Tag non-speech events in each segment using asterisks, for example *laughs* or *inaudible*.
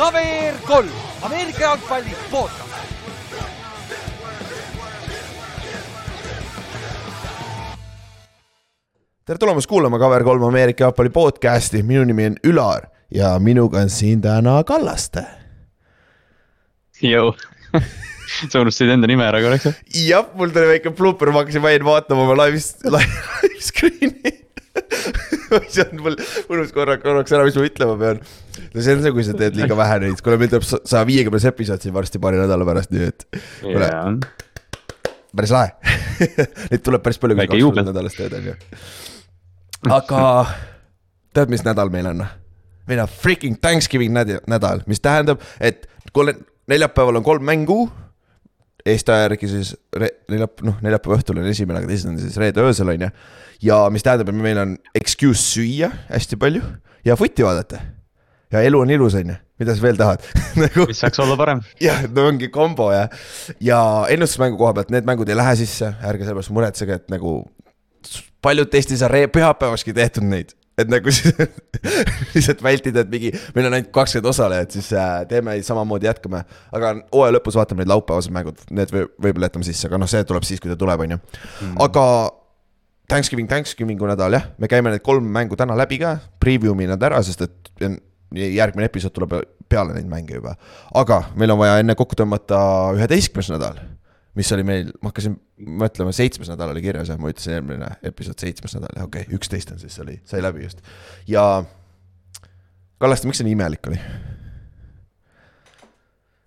KVR kolm, Ameerika jalgpalli podcast. tere tulemast kuulama KVR3 Ameerika jalgpalli podcasti, minu nimi on Ülar ja minuga on siin täna Kallaste. Jõu sa unustasid enda nime ära korraks või? jah, mul tuli väike blooper, ma hakkasin vaid vaatama oma live, live screen'i *laughs* see on mul, unustas korra, korraks ära, mis ma ütlema pean. no see on see, kui sa teed liiga vähe neid, kuule meil tuleb saja viiekümnes episood siin varsti paari nädala pärast, nii et. päris lahe *laughs* Neid tuleb päris palju, kui kaks korda nädalas teed, on ju. aga tead, mis nädal meil on? meil on freaking Thanksgiving nädal, mis tähendab, et kuule, neljapäeval on kolm mängu Eesti aja järgi siis neljap-, noh neljapäeva õhtul on esimene, aga teised on siis reede öösel on ju. ja mis tähendab, et meil on excuse süüa hästi palju ja footi vaadata. ja elu on ilus, on ju, mida sa veel tahad *laughs* nagu... mis saaks olla parem. *laughs* jah, no ongi kombo jah. ja ennustusmängu koha pealt, need mängud ei lähe sisse, ärge selle pärast muretsege, et nagu. paljud Eestis on pühapäevaski tehtud neid et nagu *laughs* lihtsalt vältida, et mingi, meil on ainult kakskümmend osalejat, siis äh, teeme samamoodi, jätkame. aga hooaja lõpus vaatame neid laupäevased mängud, need võib-olla jätame sisse, aga noh, see tuleb siis, kui ta tuleb, on ju. Mm. aga Thanksgiving, Thanksgiving'u nädal jah, me käime need kolm mängu täna läbi ka, preview ime nad ära, sest et järgmine episood tuleb peale neid mänge juba. aga meil on vaja enne kokku tõmmata üheteistkümnes nädal mis oli meil, ma hakkasin mõtlema, seitsmes nädal oli kirjas ja ma ütlesin eelmine episood seitsmes nädal okei okay,, üksteist on siis, oli, sai läbi just. ja Kallaste, miks see nii imelik oli?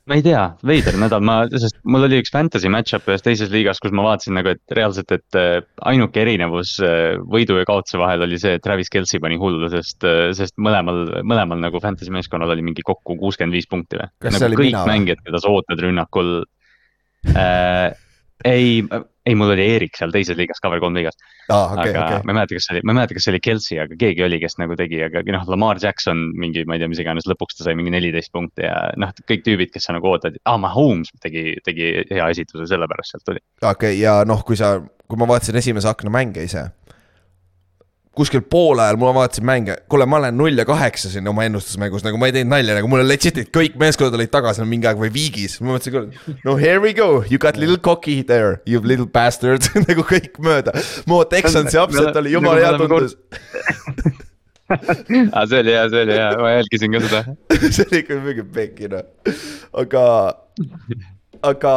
ma ei tea, veider nädal, ma, sest mul oli üks fantasy match-up ühes teises liigas, kus ma vaatasin nagu, et reaalselt, et äh, ainuke erinevus äh, võidu ja kaotuse vahel oli see, et Travis Kelci pani hullu, sest, äh, sest mõlemal, mõlemal nagu fantasy meeskonnal oli mingi kokku kuuskümmend viis punkti või. nagu kõik mängijad, keda sa ootad rünnakul äh, ei, ei, mul oli Eerik seal teises liigas, cover kolm liigas ah,. Okay, aga okay. ma ei mäleta, kas see oli, ma ei mäleta, kas see oli Kelsey, aga keegi oli, kes nagu tegi, aga noh, Lamar Jackson mingi, ma ei tea, mis iganes, lõpuks ta sai mingi neliteist punkti ja noh, kõik tüübid, kes sa nagu ootad, aa, Mahomes tegi, tegi hea esituse, sellepärast sealt tuli. okei okay,, ja noh, kui sa, kui ma vaatasin esimese akna mänge ise kuskil poole ajal ma vaatasin mänge, kuule, ma olen null ja kaheksa siin oma ennustusmängus, nagu ma ei teinud nalja, nagu mul on legit'id kõik meeskonnad olid tagasi mingi aeg või viigis. ma mõtlesin küll, no here we go, you got little cocky there, you little bastard. *laughs* Nagu kõik mööda. Mo Texansi upset oli jumala hea tundus. aa, *laughs* ah, see oli hea, see oli hea, ma jälgisin ka seda. *laughs* See oli ikka mingi pekki noh, aga aga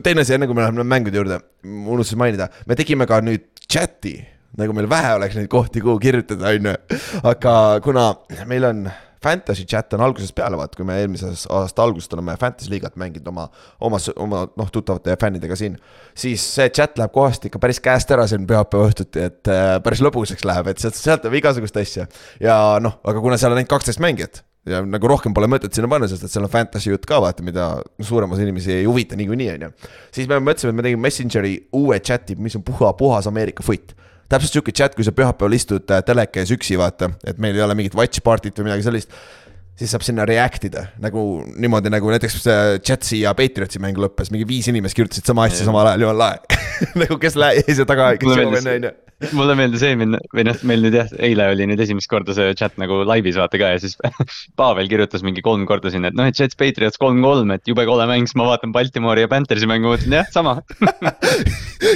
teine asi, enne kui me läheme mängude juurde, unustasin mainida, me tegime ka nüüd chat'i nagu meil vähe oleks neid kohti, kuhu kirjutada, on ju. aga kuna meil on fantasy chat on algusest peale, vaata, kui me eelmises aasta algusest oleme fantasy liigat mänginud oma, oma, oma noh, tuttavate fännidega siin. siis see chat läheb kohast ikka päris käest ära siin pühapäeva õhtuti, et äh, päris lõbusaks läheb, et sealt, sealt tuleb igasugust asja. ja noh, aga kuna seal on ainult kaksteist mängijat ja nagu rohkem pole mõtet sinna panna, sest et seal on fantasy jutt ka vaata, mida suurem osa inimesi ei huvita niikuinii, on ju. siis me mõtlesime, et me tegime Messengeri uue chat'i, mis on puha, puhas Ameerika foot täpselt sihuke chat, kui sa pühapäeval istud äh, teleka ees üksi, vaata, et meil ei ole mingit watch party't või midagi sellist siis saab sinna react ida nagu niimoodi nagu näiteks Jetsi ja Patriotsi mäng lõppes, mingi viis inimest kirjutasid sama asja samal ajal, jumala lahe. *laughs* Nagu kes läheb ees ja taga, kes jõuab enne, on ju mulle meeldis eelmine või noh, meil nüüd jah, eile oli nüüd esimest korda see chat nagu laivis vaata ka ja siis *laughs* Pavel kirjutas mingi kolm korda sinna, et noh, et Jets Patriots kolm-kolm, et jube kole mäng, siis ma vaatan Baltimoori ja Panthersi mängu, mõtlen jah, sama. *laughs*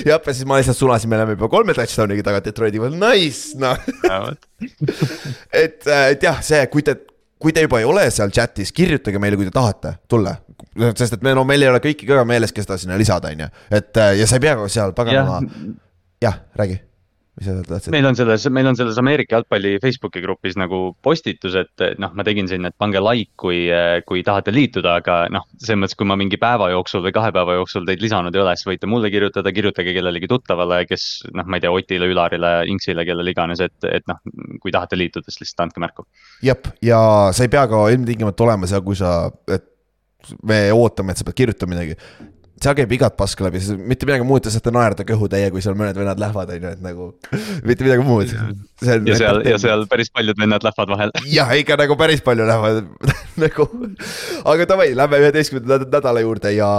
Jah, ja siis ma lihtsalt sulasin, me oleme juba kolme touchdown'iga taga Detroiti peal, nice, noh. Et, äh, et jah, see, kui te kui te juba ei ole seal chat'is, kirjutage meile, kui te tahate tulla. sest et me, no meil ei ole kõiki ka meeles, kes ta sinna lisada, on ju, et ja sa ei pea seal paganama. jah, räägi mis sa tahtsid? meil on selles, meil on selles Ameerika jalgpalli Facebooki grupis nagu postitus, et noh, ma tegin sinna, et pange like, kui, kui tahate liituda, aga noh, selles mõttes, kui ma mingi päeva jooksul või kahe päeva jooksul teid lisanud ei ole, siis võite mulle kirjutada, kirjutage kellelegi tuttavale, kes noh, ma ei tea, Otile, Ülarile, Inksile, kellele iganes, et, et noh, kui tahate liituda, siis lihtsalt andke märku. jep, ja sa ei pea ka ilmtingimata olema seal, kui sa, et me ootame, et sa pead kirjutama midagi seal käib igat paska läbi, mitte midagi muud, te saate naerda kõhutäie, kui seal mõned vennad lähevad, on ju, et nagu *laughs* mitte midagi muud. ja seal, ja seal päris paljud vennad lähevad vahel. *laughs* jah, ikka nagu päris palju lähevad *laughs* nagu, aga davai, lähme üheteistkümnenda nädala juurde ja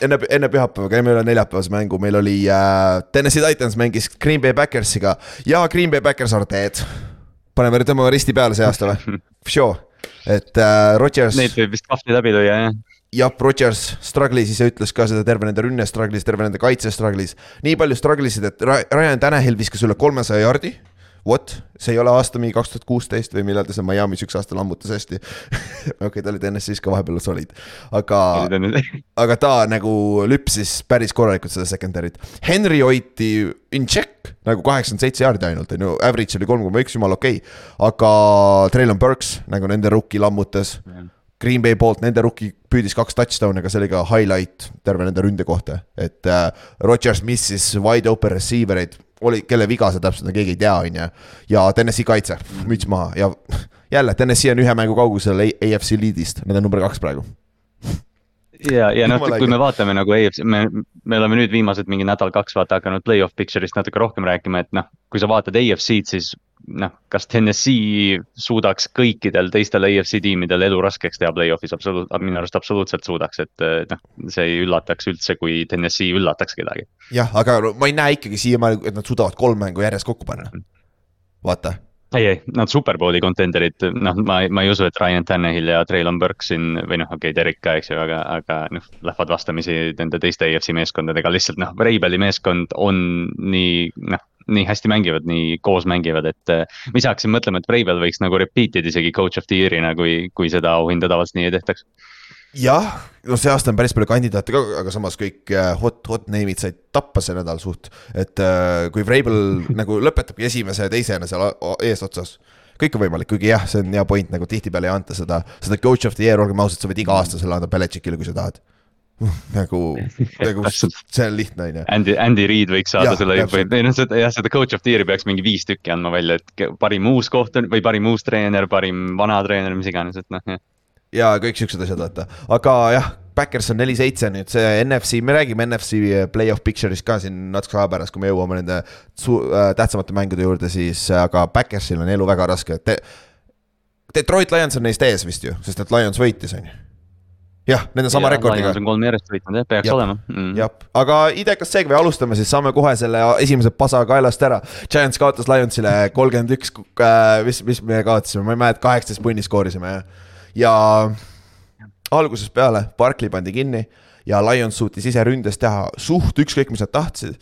enne, enne pühapäeva käime üle neljapäevase mängu, meil oli äh, Tennessee Titans mängis Green Bay Backersiga ja Green Bay Backers are dead. paneme, tõmbame risti peale see aasta või? Sure et äh, Rodgers. Neid võib vist kahvli läbi lüüa, jah jah, Rodgers struggle'is, ise ütles ka seda, terve nende rünne struggle'is, terve nende kaitse struggle'is. nii palju struggle isid, et Ryan Tanahil viskas üle kolmesaja jardi What, see ei ole aasta mingi kaks tuhat kuusteist või millal ta seal Miami's üks aasta lammutas hästi. *laughs* Okei okay,, ta oli TNS-is ka vahepeal solid, aga *laughs* aga ta nagu lüpsis päris korralikult seda secondary't. Henry hoiti in check nagu kaheksakümmend seitse jaardi ainult, on ju, average oli kolm koma üks, jumala okei. Okay.. aga Traylon Burks nagu nende rookie lammutas. Yeah Green Bay poolt nende rookie püüdis kaks touchdown'i, aga see oli ka highlight terve nende ründe kohta, et äh, Rodgers missis wide open receiver eid oli, kelle viga see täpselt on, keegi ei tea, on ju. ja TNS-i kaitse, müts maha ja *laughs* jälle, TNS-i on ühe mängu kaugusel AFC liidist, nad on number kaks praegu *laughs* ja, ja noh, kui me vaatame nagu EFC, me, me oleme nüüd viimased mingi nädal-kaks vaata hakanud play-off picture'ist natuke rohkem rääkima, et noh. kui sa vaatad EFC-d, siis noh, kas Tennessee suudaks kõikidel teistel EFC tiimidel elu raskeks teha play-off'is absoluut-, minu arust absoluutselt suudaks, et noh. see ei üllataks üldse, kui Tennessee üllataks kedagi. jah, aga ma ei näe ikkagi siiamaani, et nad suudavad kolm mängu järjest kokku panna. vaata ei, ei, nad superbowli contender'id, noh, ma, ma ei usu, et Ryan Tannehill ja Traylon Burks siin või noh, okei okay,, Derek ka, eks ju, aga, aga noh, lähevad vastamisi nende teiste EFC meeskondadega, lihtsalt noh, Reibeli meeskond on nii noh nii hästi mängivad, nii koos mängivad, et äh, ma ise hakkasin mõtlema, et Breivel võiks nagu repeat ida isegi coach of the year'ina, kui, kui seda auhinda tavaliselt nii ei tehtaks jah, no see aasta on päris palju kandidaate ka, aga samas kõik äh, hot, hot name'id said tappa see nädal suht. et äh, kui Vrabel *laughs* nagu lõpetabki esimese ja teisena seal eesotsas, kõik on võimalik, kuigi jah, see on hea point, nagu tihtipeale ei anta seda, seda coach of the year, olgem ausad, sa võid iga aasta selle anda Belichickile, kui sa tahad *laughs* nagu, nagu see on lihtne, on ju. Andy, Andy Reid võiks saada ja, selle või, või noh, seda jah, seda coach of the year'i peaks mingi viis tükki andma välja, et parim uus kohtunik või parim uus treener, parim vana treener, mis iganes, et noh, jah. Ja kõik siuksed asjad, vaata, aga jah, Backers on neli-seitse nüüd, see NFC, me räägime NFC play-off picture'ist ka siin natuke aja pärast, kui me jõuame nende su- äh,, tähtsamate mängude juurde, siis äh, aga Backersil on elu väga raske. Te,. Detroit Lions on neist ees vist ju, sest et Lions võitis, on ju jah, nende sama ja, rekordiga. On kolm järjest võitnud jah, peaks Jab. olema mm.. jah, aga idekas seegi või alustame siis, saame kohe selle esimese pasa kaelast ära. Giants kaotas Lionsile kolmkümmend üks, äh, mis, mis me kaotasime, ma ei mäleta, kaheksateist punni skoorisime ja algusest peale Barkley pandi kinni ja Lions suutis ise ründes teha suht ükskõik, mis nad tahtsid.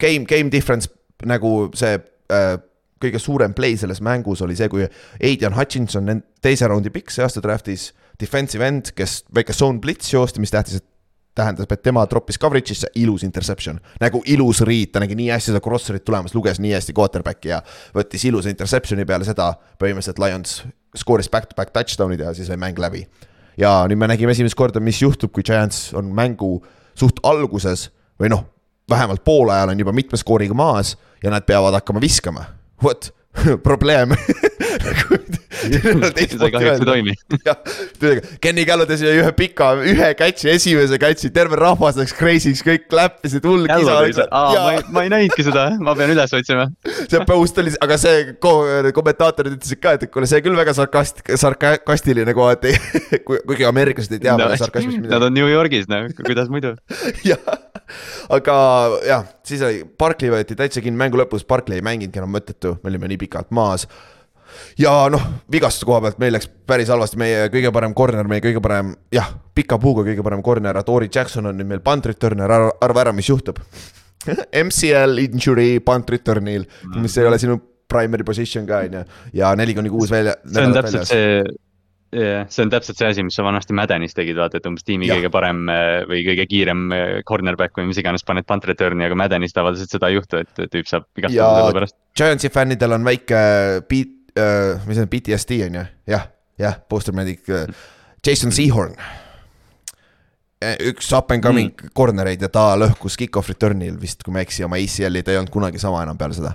Game, game difference nagu see äh, kõige suurem play selles mängus oli see, kui Aidan Hutchinson, teise raundi pikk see aasta draft'is, defensive end, kes väike zone blitz joosti, mis tähtis, et tähendab, et tema troppis coverage'isse, ilus interception. nagu ilus riid, ta nägi nii hästi seda crosser'it tulemas, luges nii hästi quarterback'i ja võttis ilusa interception'i peale seda, põhimõtteliselt Lions skooris back-to-back touchdown'id ja siis oli mäng läbi. ja nüüd me nägime esimest korda, mis juhtub, kui Giants on mängu suht alguses või noh, vähemalt poolajal on juba mitme skooriga maas ja nad peavad hakkama viskama. vot *laughs* probleem *laughs* Kenny Gallo tegi ühe pika, ühe catch'i, esimese catch'i, terve rahvas läks crazy'ks, kõik kläppisid, hull kisa. ma ei, ma ei näinudki seda, ma pean üles otsima. see post oli, aga see ko kommentaatorid ütlesid ka, et kuule, see küll väga sarkast-, sarkastiline kohati *laughs* kuigi ameeriklased ei tea no, sarkasmist midagi. Nad on New Yorgis, no kuidas muidu. *laughs* jah, aga jah, siis oli, Barkley võeti täitsa kinni mängu lõpus, Barkley ei mänginudki enam mõttetu, me olime nii pikalt maas ja noh, vigastuse koha pealt meil läks päris halvasti, meie kõige parem corner, meie kõige parem, jah, pika puuga kõige parem corner, Adori Jackson on nüüd meil punt returner, arva ära, mis juhtub *laughs* MCL injury punt return'il, mis ei ole sinu primary position ka, on ju, ja neli kuni kuus välja. see on täpselt väljas. see jah, see on täpselt see asi, mis sa vanasti Maddenis tegid, vaata, et umbes tiimi ja. kõige parem äh, või kõige kiirem äh, cornerback või mis iganes paned punt return'i, aga Maddenis tavaliselt seda ei juhtu, et tüüp saab vigastada selle pärast. Giantsi fännidel on väike beat uh,, mis see on, PTSD on ju, jah, jah, post-traumatic uh,, Jason Seahorn. Eh, üks up and coming mm. corner eid ja ta lõhkus kick-off return'il vist, kui ma ei eksi, oma ACL-i, ta ei olnud kunagi sama enam peale seda.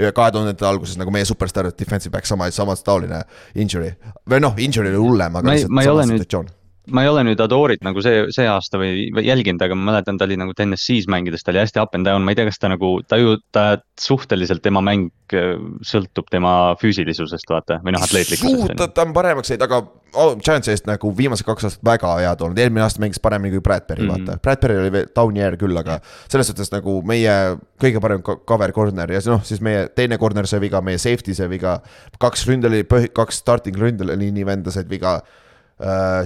Kahe tuhandete alguses nagu meie superstaar defensive back sama, sama taoline injury. Või noh, injury oli hullem, aga ma ei, ma ei ole nüüd, ma ei ole nüüd Adorit nagu see, see aasta või, või jälginud, aga ma mäletan, ta oli nagu TNS-is mängides, ta oli hästi up and down, ma ei tea, kas ta nagu, ta ju, ta suhteliselt tema mäng äh, sõltub tema füüsilisusest, vaata, või noh, atleetlikkusest. suht, ta on paremaks läinud, aga oh, Giantsi eest nagu viimased kaks aastat väga head olnud, eelmine aasta mängis paremini kui Bradbury mm, -hmm. vaata. Bradbury oli veel down'i air küll, aga selles suhtes nagu meie kõige parem cover corner ja noh, siis meie teine corner sai viga, meie safety sai viga. kaks ründeli, kaks starting ründeliini venda said viga.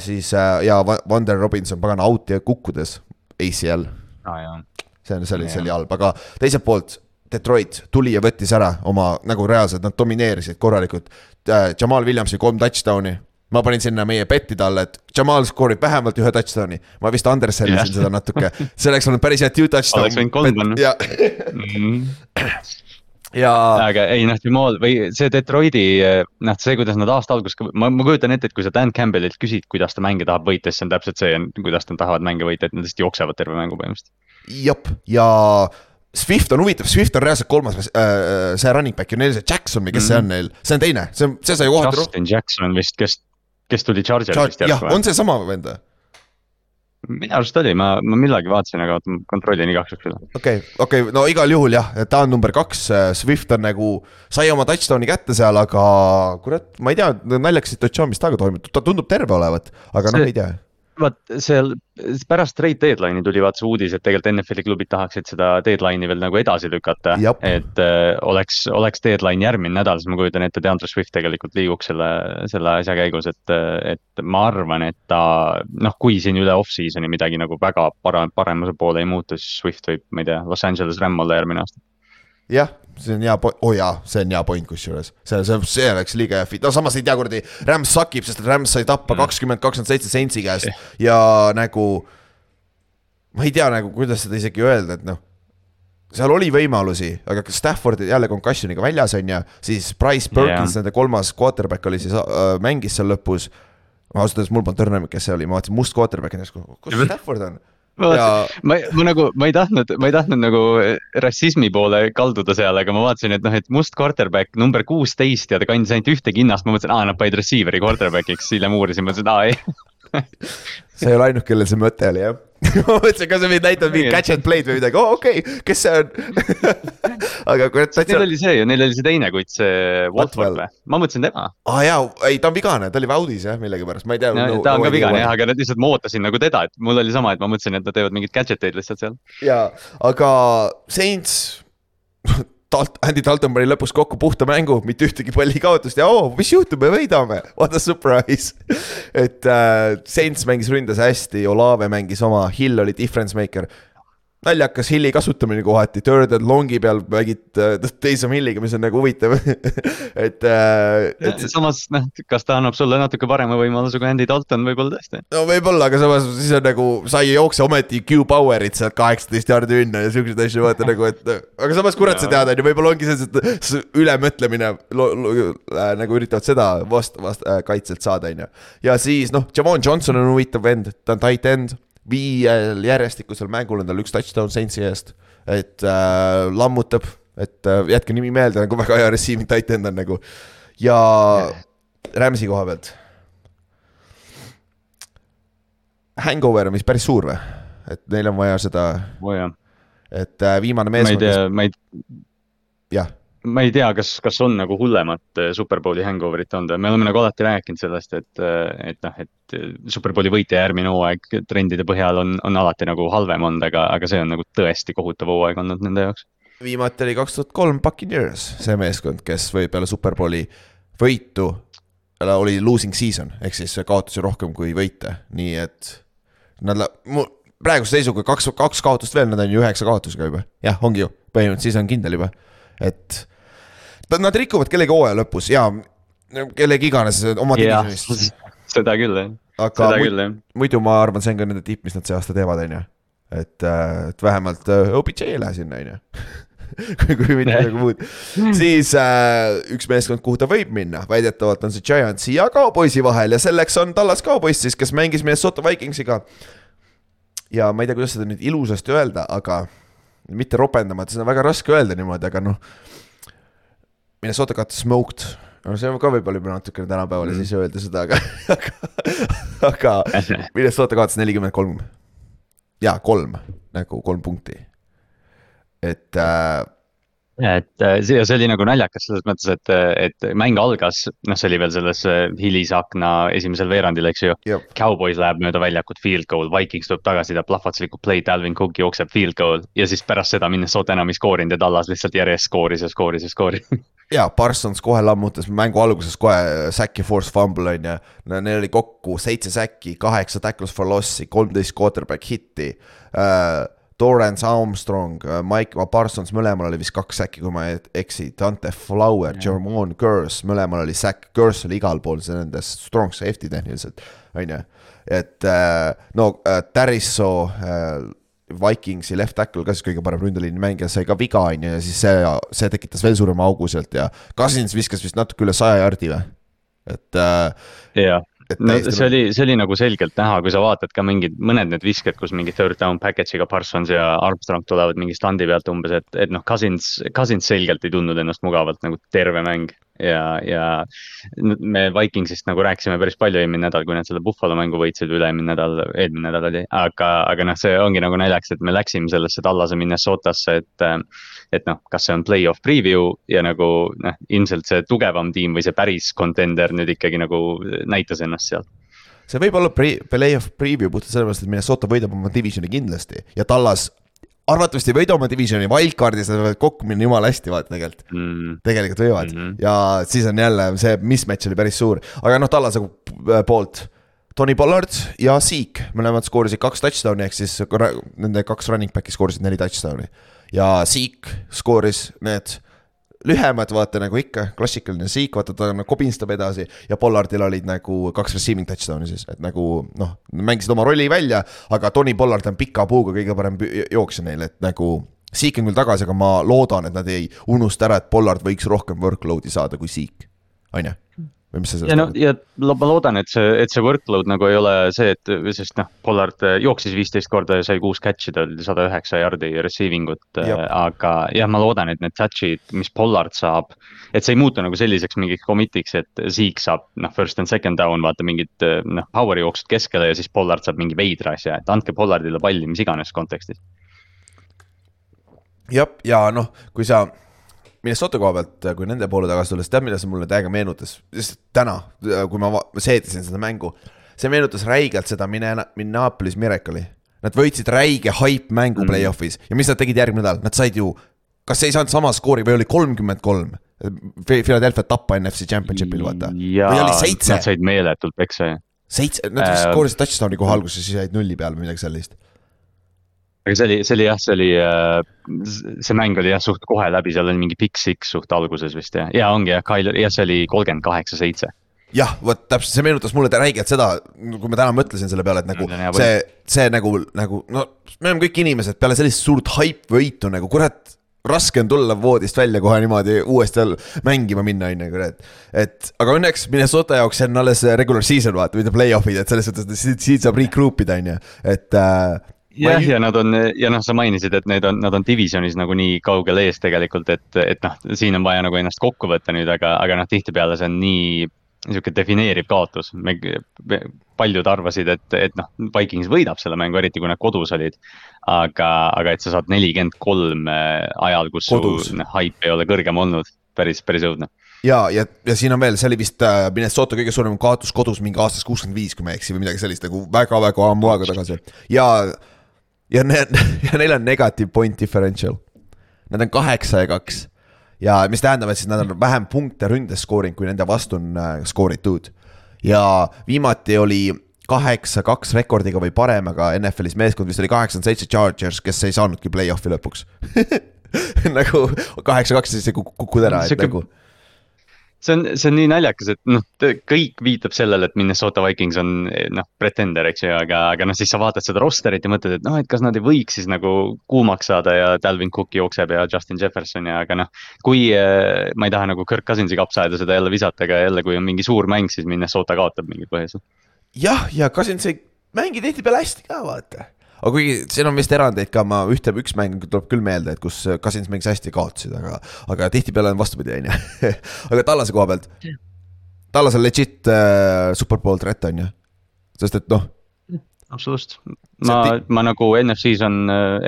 Siis äh, ja Wander Robinson, pagan out ja kukkudes ACL ah,. see on, see oli, see oli halb, aga teiselt poolt Detroit tuli ja võttis ära oma nagu reaalselt, nad domineerisid korralikult äh,. Jamal Williamsi kolm touchdown'i ma panin sinna meie bettide alla, et Jamal skoorib vähemalt ühe touchdown'i. ma vist undersellisin yeah. seda natuke, see oleks olnud päris hea two touchdown. oleks võinud kolm panna. *laughs* Mhm. ja. aga ei noh, Jamal või see Detroiti noh, see, kuidas nad aasta alguses, ma, ma kujutan ette, et kui sa Dan Campbellilt küsid, kuidas ta mänge tahab võita, siis see on täpselt see, kuidas nad tahavad mänge võita, et nad lihtsalt jooksevad terve mängu põhimõtteliselt. jep, ja Swift on huvitav, Swift on reaalselt kolmas äh, äh see running back ja neil see Jackson või kes mm -hmm. see on neil, see on teine, see on, see sai kohati. Justin Jackson vist, kes kes tuli Chargersist Char. jah, on seesama vend või? Minu arust oli, ma, ma millalgi vaatasin, aga oota, ma kontrollin igaks juhuks üle. okei okay,, okei okay,, no igal juhul jah, ta on number kaks, Swift on nagu, sai oma touchdown'i kätte seal, aga kurat, ma ei tea, naljakas situatsioon, mis temaga toimub, ta tundub terve olevat, aga noh, ei tea vaat seal pärast trade deadline'i tuli vaat see uudis, et tegelikult NFL-i klubid tahaksid seda deadline'i veel nagu edasi lükata. et äh, oleks, oleks deadline järgmine nädal, siis ma kujutan ette, DeAndre Swift tegelikult liiguks selle, selle asja käigus, et, et ma arvan, et ta. noh, kui siin üle off-season'i midagi nagu väga parem, paremuse poole ei muutu, siis Swift võib, ma ei tea, Los Angeles Ram olla järgmine aasta jah, see on hea point, oo oh jaa, see on hea point kusjuures, see, see, see oleks liiga hea fit, no samas ei tea, kuradi. Rams sakib, sest Rams sai tappa mm. kakskümmend, kakskümmend seitse Saintsi käest ja nagu. ma ei tea nagu, kuidas seda isegi öelda, et noh. seal oli võimalusi, aga Stafford jälle concussion'iga väljas on ju, siis Price Perkins yeah., nende kolmas quarterback oli siis äh,, mängis seal lõpus. ausalt öeldes mul polnud õrna, kes see oli, ma vaatasin must quarterback ja siis, kus Stafford on. Ma, ma nagu, ma ei tahtnud, ma ei tahtnud nagu rassismi poole kalduda seal, aga ma vaatasin, et noh, et must quarterback number kuusteist ja ta kandis ainult ühte kinnast, ma mõtlesin, aa, nad panid receiver'i quarterback'iks, hiljem uurisin, mõtlesin, aa ei. *laughs* Sa ei ole ainuke, kellel see mõte oli jah *laughs* ma mõtlesin, kas sa võid näidata mingit catch and play'd või midagi, oo oh, okei okay., kes see on *laughs* aga kurat täitsa. Neil oli see ju, neil oli see teine kutt, see Watford või, ma mõtlesin tema. aa ah, jaa, ei ta on vigane, ta oli Audis jah, millegipärast, ma ei tea no,. Ta on ka vigane jah, aga lihtsalt ma ootasin nagu teda, et mul oli sama, et ma mõtlesin, et nad teevad mingeid gadget eid lihtsalt seal. jaa, aga Saints *laughs* Dalt-, Andy Dalton pani lõpus kokku puhta mängu, mitte ühtegi palli kaotust ja oo mis juhtub, me võidame, what a surprise. *laughs* Et äh, Saints mängis ründes hästi, Olave mängis oma, Hill oli difference maker naljakas Hilli kasutamine kohati, third and long'i peal mängid äh, Taysom Hilliga, mis on nagu huvitav *laughs* et, äh, et. samas noh, kas ta annab sulle natuke parema võimaluse kui Andy Dalton, võib-olla tõesti. no võib-olla, aga samas siis on nagu, sa ei jookse ometi Q Powerit sealt kaheksateist jaardi ünna ja siukseid asju vaata nagu, et. aga samas kurat sa tead, on ju, võib-olla ongi see, et ülemõtlemine äh, nagu üritavad seda vast-, vast- äh,, kaitselt saada, on ju. ja siis noh, Javon Johnson on huvitav vend, ta on tight end viiel järjestikusel mängul on tal üks touchdown Saintsi eest, et äh, lammutab, et äh, jätke nimi meelde, nagu väga hea receiving tight end on nagu. ja Rams'i koha pealt. Hangover on vist päris suur või? et neil on vaja seda oh,. et äh, viimane meeskond. ma ei tea, ma ei. jah ma ei tea, kas, kas on nagu hullemat äh, Superbowli hangover'it olnud, me oleme nagu alati rääkinud sellest, et, äh, et noh, et äh, Superbowli võitja järgmine hooaeg trendide põhjal on, on alati nagu halvem olnud, aga, aga see on nagu tõesti kohutav hooaeg olnud nende jaoks. viimati oli kaks tuhat kolm Buccaneers, see meeskond, kes või peale Superbowli võitu oli losing season ehk siis kaotusi rohkem kui võite, nii et nad, praeguse seisuga kaks, kaks kaotust veel, nad on ju üheksa kaotusega juba, jah, ongi ju, põhimõtteliselt siis on kindel juba, et Nad rikuvad kellegi hooaja lõpus ja kellegi iganes oma divisionis. seda küll jah. aga muidu, muidu ma arvan, see on ka nende tipp, mis nad see aasta teevad, on ju. et, äh, et vähemalt äh, OBJ ei lähe sinna, on ju *laughs* kui, kui mitte midagi muud. *laughs* siis äh, üks meeskond, kuhu ta võib minna, väidetavalt on see Giantsi ja Cowboysi vahel ja selleks on Tallas Cowboys siis, kes mängis Minnesota Vikingsiga. ja ma ei tea, kuidas seda nüüd ilusasti öelda, aga mitte ropendama, et seda on väga raske öelda niimoodi, aga noh Minnesota got smoked no see on ka võib-olla juba natukene tänapäeval mm. siis öelda seda, aga, *laughs* aga, aga Minnesota kaotas nelikümmend kolm. jaa, kolm, nagu kolm punkti. et äh, et äh, see, see oli nagu naljakas selles mõttes, et, et mäng algas, noh, see oli veel selles äh, hilisakna esimesel veerandil, eks ju. Cowboys läheb mööda väljakut field goal, Vikings tuleb tagasi, teeb plahvatuslikku play, Dalvin Cook jookseb field goal ja siis pärast seda Minnesota enam ei skoorinud ja Tallas lihtsalt järjest skooris ja skooris ja skooris. *laughs* jaa, Parsons kohe lammutas mängu alguses kohe ja force fumble on ju. Neil oli kokku seitse säkki, kaheksa tackles for loss'i, kolmteist quarterback hitti äh,. Torrance Armstrong, Mike Parsons, mõlemal oli vist kaks säkki, kui ma ei eksi, Dante Flower, Jermon Curse, mõlemal oli säkk, Curse oli igal pool, see nende strong safety tehniliselt, on ju. et äh, no äh, Tarisso äh, Vikingsi left tackle ka siis kõige parem ründeliini mängija sai ka viga, on ju, ja siis see, see tekitas veel suurema augu sealt ja Cousins viskas vist natuke üle saja jardi või? et äh,, et no see oli, see oli nagu selgelt näha, kui sa vaatad ka mingid, mõned need visked, kus mingi third down package'iga Parsons ja Armstrong tulevad mingi standi pealt umbes, et, et noh, Cousins, Cousins selgelt ei tundnud ennast mugavalt nagu terve mäng. ja, ja me Vikingsist nagu rääkisime päris palju eelmine nädal, kui nad selle Buffalo mängu võitsid või üle-eelmine nädal, eelmine nädal oli, aga, aga noh, see ongi nagu naljakas, et me läksime sellesse Tallase Minnesotasse, et et noh, kas see on play-off preview ja nagu noh, ilmselt see tugevam tiim või see päris contender nüüd ikkagi nagu näitas ennast seal. see võib olla pre-, play-off preview puhtalt sellepärast, et Minnesota võidab oma divisioni kindlasti ja Tallas arvatavasti ei võida oma divisioni, wildcard'is nad võivad kokku minna jumala hästi, vaata tegelikult. Mm, tegelikult võivad mm. -hmm. ja siis on jälle see mismatch oli päris suur, aga noh, Tallase poolt. Tony Pollard ja Zeke, mõlemad skoorisid kaks touchdown'i ehk siis nende kaks running back'i skoorisid neli touchdown'i. Ja Zeke skooris need lühemad, vaata nagu ikka, klassikaline Zeke, vaata ta nagu kobinstab edasi ja Pollardil olid nagu kaks receiving touchdown'i siis, et nagu noh, mängisid oma rolli välja, aga Tony Pollard on pika puuga kõige parem jooksja neil, et nagu Zeke on küll tagasi, aga ma loodan, et nad ei unusta ära, et Pollard võiks rohkem workload'i saada kui Zeke, on ju? Või mis sa ja sellest no ja lo- ma loodan, et see, et see workload nagu ei ole see, et sest noh, Pollard äh, jooksis viisteist korda ja sai kuus catch'i, tal oli sada üheksa jardi receiving ut, Jah. aga jah, ma loodan, et need touch'id, mis Pollard saab. et see ei muutu nagu selliseks mingiks commit'iks, et Zeke saab noh, first and second down, vaata mingid äh, noh, power jooksud keskele ja siis Pollard saab mingi veidra asja, et andke Pollardile palli mis iganes kontekstis. jah, ja noh, kui sa Minnesota koha pealt, kui nende poole tagasi tulles, tead, mida see mulle täiega meenutas, just täna, kui ma seedisin seda mängu. see meenutas räigelt seda Minne- Minneapolis Miracle'i. Nad võitsid räige hype mängu Mm. play-off'is ja mis nad tegid järgmine nädal, nad said ju, kas ei saanud sama skoori või oli kolmkümmend kolm. Philadelphia tappa NFC Championship'il, vaata. või oli seitse nad, said meeletult peksa ja seitse, nad Äh, skoorisid touchdown'i kohe alguses, siis jäid nulli peale või midagi sellist. Aga see oli, see oli jah, see oli, see mäng oli jah suht kohe läbi, seal oli mingi Big Six suht alguses vist jah, ja ongi jah, Tyler, jah, see oli kolmkümmend kaheksa, seitse. jah, vot täpselt, see meenutas mulle räigelt seda, kui ma täna mõtlesin selle peale, et nagu hea see, see nagu, nagu no me oleme kõik inimesed peale sellist suurt hype-võitu nagu kurat, raske on tulla voodist välja kohe niimoodi uuesti jälle mängima minna, on ju, kurat. et aga õnneks Minnesota jaoks see on alles regular season vaata, mitte play-off'id, et selles suhtes, et siit, siit saab regroup ida, on ju, et äh, jah, ja nad on ja noh, sa mainisid, et need on, nad on divisionis nagu nii kaugel ees tegelikult, et, et noh, siin on vaja nagu ennast kokku võtta nüüd, aga, aga noh, tihtipeale see on nii niisugune defineeriv kaotus, me, paljud arvasid, et, et noh, Vikings võidab selle mängu, eriti kui nad kodus olid. aga, aga et sa saad nelikümmend kolm ajal, kus Kodus. su hype ei ole kõrgem olnud, päris, päris õudne. ja, ja, ja siin on veel, see oli vist äh, Minnesota kõige suurem kaotus kodus mingi aastast kuuskümmend viis, kui ma ei eksi või midagi sellist nagu väga-väga ammu aega tagasi ja, ja need *laughs* ja neil on negative point differential. Nad on kaheksa ja kaks ja mis tähendab, et siis nad on vähem punkte ründes skoorinud, kui nende vastu on äh, skooritud. ja viimati oli kaheksa-kaks rekordiga või parem, aga NFL-is meeskond vist oli kaheksakümmend seitse Chargers, kes ei saanudki play-off'i lõpuks *laughs* nagu kaheksa-kaks, siis kukud ära, et nagu see on, see on nii naljakas, et noh, kõik viitab sellele, et Minnesota Vikings on noh, pretender, eks ju, aga, aga noh, siis sa vaatad seda roster'it ja mõtled, et noh, et kas nad ei võiks siis nagu kuumaks saada ja Dalvin Cook jookseb ja Justin Jefferson ja, aga noh. kui eh, ma ei taha nagu Kirk Cousinsi kapsaaeda seda jälle visata, aga jälle, kui on mingi suur mäng, siis Minnesota kaotab mingil põhjusel. jah, ja Cousins ei mängi tihtipeale hästi ka vaata. Aga kuigi siin on vist erandeid ka, ma ühte, üks mäng tuleb küll meelde, et kus Cousins mängis hästi kaotasid, aga, aga tihtipeale on vastupidi, on ju. *laughs* aga Tallase koha pealt. Tallas on legit äh, superpool threat on ju, sest et noh absoluutselt, ma, ma nagu NFC-s on,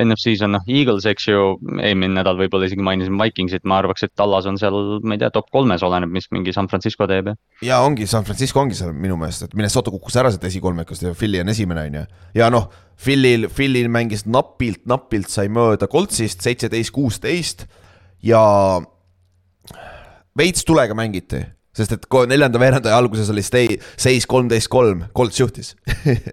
NFC-s on noh, Eagles, eks ju, eelmine nädal võib-olla isegi mainisin Vikingsit, ma arvaks, et Tallas on seal, ma ei tea, top kolmes, oleneb, mis mingi San Francisco teeb ja. ja ongi, San Francisco ongi seal minu meelest, et Minnesota kukkus ära sealt esikolmikust ja Philly on esimene, on ju. ja noh, Philly'l, Philly'l mängis napilt, napilt sai mööda Coltsist seitseteist, kuusteist ja veits tulega mängiti sest et neljanda veerandaja alguses oli stay, seis kolmteist kolm, Colts juhtis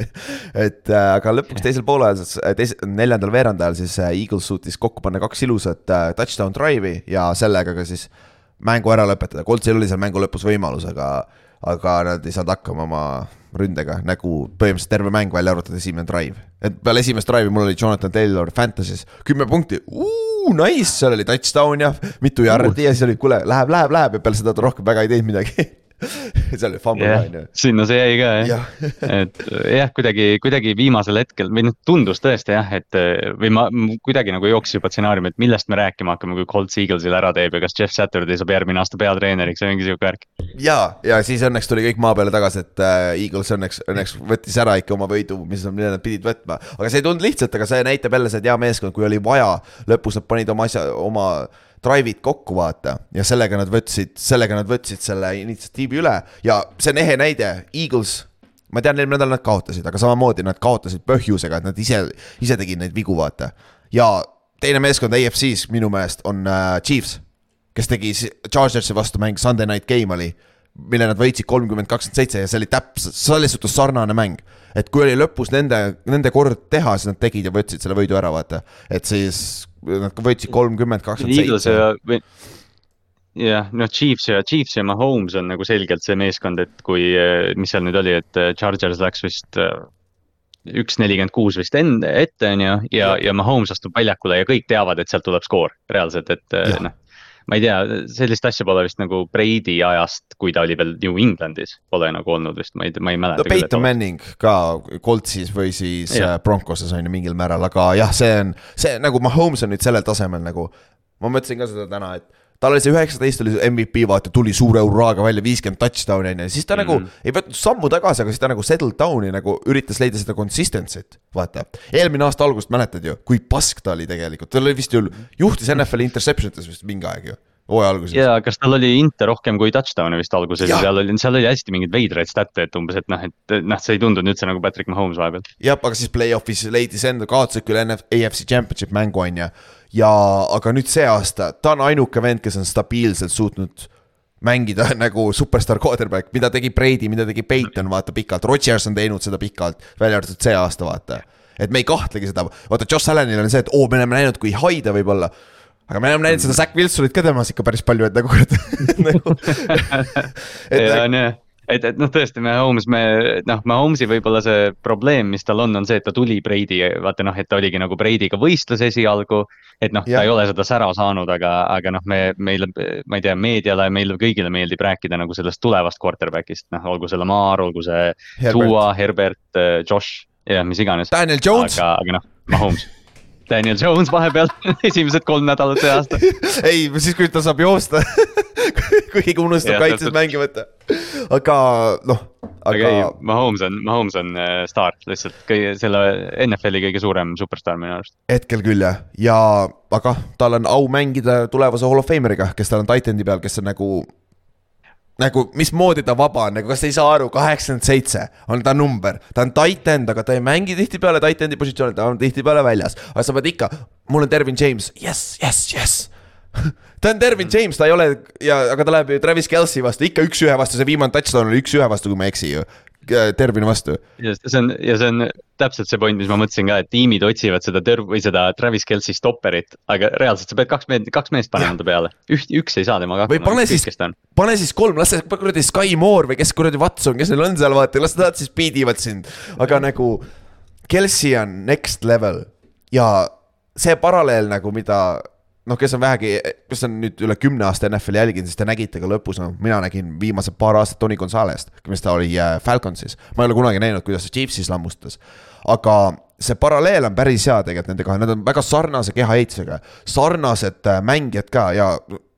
*laughs* et äh, aga lõpuks teisel poolel, äh, teise, neljandal veerandajal siis äh, Eagles suutis kokku panna kaks ilusat äh, touchdown drive'i ja sellega ka siis mängu ära lõpetada, Coltsil oli seal mängu lõpus võimalus, aga, aga nad ei saanud hakkama oma ründega nagu põhimõtteliselt terve mäng välja arvatud esimene drive. et peale esimest drive'i mul oli Jonathan Taylor Fantasy's kümme punkti, nice, seal oli touchdown ja mitu jardi ja siis oli, kuule, läheb, läheb, läheb ja peale seda ta rohkem väga ei teinud midagi *laughs* *laughs* seal oli fumble yeah, on ju. sinna see jäi ka jah ja. *laughs* et jah, kuidagi, kuidagi viimasel hetkel või noh, tundus tõesti jah, et või ma kuidagi nagu jooksis juba stsenaarium, et millest me rääkima hakkame, kui Colts Eaglesil ära teeb ja kas Jeff Saturday saab järgmine aasta peatreeneriks või mingi sihuke värk. ja, ja siis õnneks tuli kõik maa peale tagasi, et äh, Eagles õnneks, õnneks võttis ära ikka oma võidu, mis, mille nad pidid võtma. aga see ei tulnud lihtsalt, aga see näitab jälle, see on hea meeskond, kui oli vaja, lõpus nad panid oma asja, oma drive'id kokku, vaata. ja sellega nad võtsid, sellega nad võtsid selle initsiatiivi üle ja see on ehe näide, Eagles ma tean, eelmine nädal nad kaotasid, aga samamoodi nad kaotasid põhjusega, et nad ise, ise tegid neid vigu, vaata. ja teine meeskond AFC-s minu meelest on äh, Chiefs, kes tegi Chargersi vastu mäng, Sunday night game oli, mille nad võitsid kolmkümmend, kakskümmend seitse ja see oli täpselt, selles suhtes sarnane mäng. et kui oli lõpus nende, nende kord teha, siis nad tegid ja võtsid selle võidu ära, vaata. et siis nad võitsid kolmkümmend, kakskümmend seitse. jah, noh, Chiefs ja, Chiefs ja Mahomes on nagu selgelt see meeskond, et kui, mis seal nüüd oli, et äh, Chargers läks vist äh, üks nelikümmend kuus vist enne, ette on ju, ja, ja Mahomes astub väljakule ja kõik teavad, et sealt tuleb skoor reaalselt, et noh ma ei tea, sellist asja pole vist nagu Brady ajast, kui ta oli veel New Englandis, pole nagu olnud vist, ma ei, ma ei mäleta. no Peyton Manning ka Coltsis või siis ja. Broncoses on ju mingil määral, aga jah, see on, see nagu Mahomes on nüüd sellel tasemel nagu. ma mõtlesin ka seda täna, et tal oli see üheksateist oli MVP, vaata tuli suure hurraaga välja, viiskümmend touchdown'i on ju, siis ta mm -hmm. nagu ei võtnud sammu tagasi, aga siis ta nagu settled down'i nagu üritas leida seda consistency't, vaata. eelmine aasta algust mäletad ju, kui pask ta oli tegelikult, tal oli vist ju, juhtis NFL-i interception ites vist mingi aeg ju hooaja alguses. ja kas tal oli inte rohkem kui touchdown'e vist alguses ja seal oli, seal oli hästi mingeid veidraid stat'e, et umbes, et noh, et noh, see ei tundunud üldse nagu Patrick Mahomes vahepeal. jah, aga siis play-off'is leidis enda, kaotasid küll NF, AFC Championship mängu on ju ja, aga nüüd see aasta, ta on ainuke vend, kes on stabiilselt suutnud mängida *laughs* nagu superstaar quarterback, mida tegi Brady, mida tegi Peyton, vaata pikalt, Rodgers on teinud seda pikalt, välja arvatud see aasta, vaata. et me ei kahtlegi seda, vaata Josh Allanil on see, et oo, me oleme näinud, kui hai ta võib olla aga me oleme näinud seda Zack Wilsonit ka temas ikka päris palju, et nagu *laughs* nagu. ja on jah et, et noh, tõesti, Mahomes, me noh, Mahomes'i võib-olla see probleem, mis tal on, on see, et ta tuli Brady, vaata noh, et ta oligi nagu Brady'ga võistlus esialgu. et noh, ta ei ole seda sära saanud, aga, aga noh, me, meile, ma ei tea, meediale, meile kõigile meeldib rääkida nagu sellest tulevast quarterback'ist, noh, olgu see Lamar, olgu see Tua, Herbert, Josh, jah, mis iganes. Daniel Jones. aga, aga noh, Mahomes *laughs* Daniel Jones vahepeal *laughs* esimesed kolm nädalat see aasta. *laughs* Ei, siis kui ta saab joosta *laughs* kui keegi unustab kaitses mängi võtta. aga noh, aga, aga ei, Mahomes on, Mahomes on äh, staar, lihtsalt kõige selle NFL-i kõige suurem superstaar minu arust. hetkel küll jah, ja aga tal on au mängida tulevase Hall of Fameriga, kes tal on titan'i peal, kes on nagu nagu mismoodi ta vaba on, nagu kas te ei saa aru, kaheksakümmend seitse on ta number, ta on tight end, aga ta ei mängi tihtipeale tight end'i positsioonil, ta on tihtipeale väljas. aga sa pead ikka, mul on Dervin James, jess, jess, *laughs* jess ta on Dervin James, ta ei ole ja, aga ta läheb ju Travis Kelci vastu, ikka üks-ühe vastu, see viimane touchdown oli üks-ühe vastu, kui ma ei eksi ju. Tervini vastu. just, see on ja see on täpselt see point, mis ma mõtlesin ka, et tiimid otsivad seda Terv- või seda Travis Kelci stopperit, aga reaalselt sa pead kaks meest, kaks meest panema ta peale. üht, üks ei saa temaga hakkama. või pane siis, pane siis kolm, las see kuradi Sky Moore või kes kuradi Watson, kes neil on seal, vaata, las nad siis beat ivad sind. aga nagu Kelci on next level ja see paralleel nagu, mida noh, kes on vähegi, kes on nüüd üle kümne aasta NFL-i jälginud, siis te nägite ka lõpus, noh, mina nägin viimased paar aastat Tony Gonzalez't, mis ta oli äh, Falconsis. ma ei ole kunagi näinud, kuidas ta Chiefsis lammustas. aga see paralleel on päris hea tegelikult nende kahe, nad on väga sarnase kehaehitusega, sarnased äh, mängijad ka ja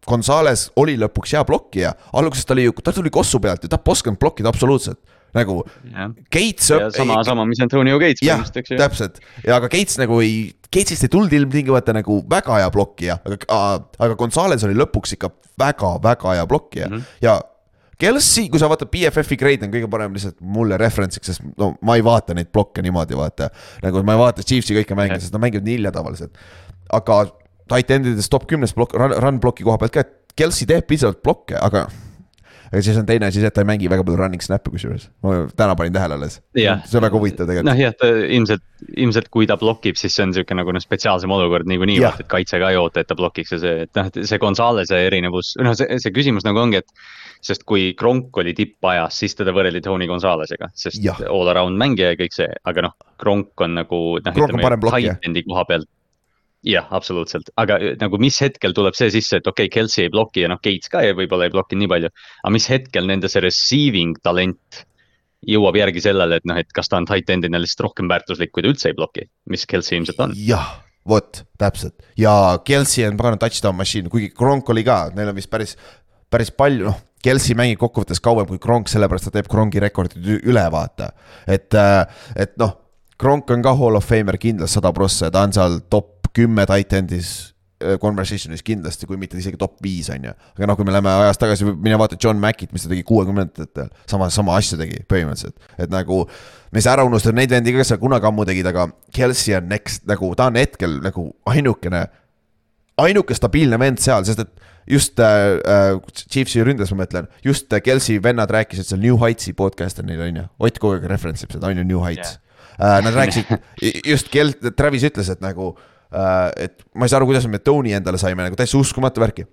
Gonzales oli lõpuks hea blokkija, alguses ta oli ju, ta tuli kossu pealt ja ta ei osanud blokkida absoluutselt nagu jah, Gates. sama, sama, mis Antonio Gates jah, täpselt ja aga Gates nagu ei, Gates'ist ei tulnud ilmtingimata nagu väga hea blokkija, aga, aga Gonzales oli lõpuks ikka väga-väga hea blokkija mm. -hmm. ja Kelsey, kui sa vaatad BFF-i grade on kõige parem lihtsalt mulle reference'iks, sest no ma ei vaata neid blokke niimoodi, vaata. nagu ma ei vaata Chiefsi kõiki mänge, sest nad mängivad nii hilja tavaliselt. aga tight endides top kümnes plokk, run, run bloki koha pealt ka, et Kelsey teeb piisavalt blokke, aga aga siis on teine asi see, et ta ei mängi väga palju running snap'e kusjuures, ma täna panin tähele alles. Jah. see on väga huvitav tegelikult. noh jah, ta ilmselt, ilmselt kui ta blokib, siis see on sihuke nagu noh, spetsiaalsem olukord niikuinii vaata, et kaitse ka ei oota, et ta blokiks ja see, et noh, see Gonzalese erinevus, noh, see, see küsimus nagu ongi, et. sest kui Kronk oli tippajas, siis teda võrreldi Tony Gonzalesega, sest Jah. all around mängija ja kõik see, aga noh, Kronk on nagu noh, blokkija. tight end'i koha pealt. jah, absoluutselt, aga nagu mis hetkel tuleb see sisse, et okei okay,, Kelsey ei bloki ja noh, Gates ka ei- võib-olla ei bloki nii palju. aga mis hetkel nende see receiving talent jõuab järgi sellele, et noh, et kas ta on tight end'ina lihtsalt rohkem väärtuslik, kui ta üldse ei bloki, mis Kelsey ilmselt on. jah, vot täpselt ja Kelsey on pagana touchdown machine, kuigi Kronk oli ka, neil on vist päris, päris palju, noh. Kelsey mängib kokkuvõttes kauem kui Kronk, sellepärast ta teeb Kronki rekordid üle, vaata. et, et noh, Kronk on ka hall of famer kindlasti sada prossa ja ta on seal top kümme tight end'is äh, conversation'is kindlasti, kui mitte isegi top viis on ju. aga noh, kui me läheme ajas tagasi, mine vaata John Mackit, mis ta tegi kuuekümnendatel, sama, sama asja tegi põhimõtteliselt, et nagu. me ei saa ära unustada neid vendi kes seal kunagi ammu tegid, aga Kelsey on next nagu ta on hetkel nagu ainukene, ainuke stabiilne vend seal, sest et just äh, äh, Chiefsi ründes ma mõtlen, just Kelsey vennad rääkisid seal New Heightsi podcast on neil on ju, Ott kogu aeg reference ib seda on ju New Heights yeah.. Nad *laughs* rääkisid, just Kel-, Travis ütles, et nagu äh,, et ma ei saa aru, kuidas me Tony endale saime nagu täiesti uskumatu värki.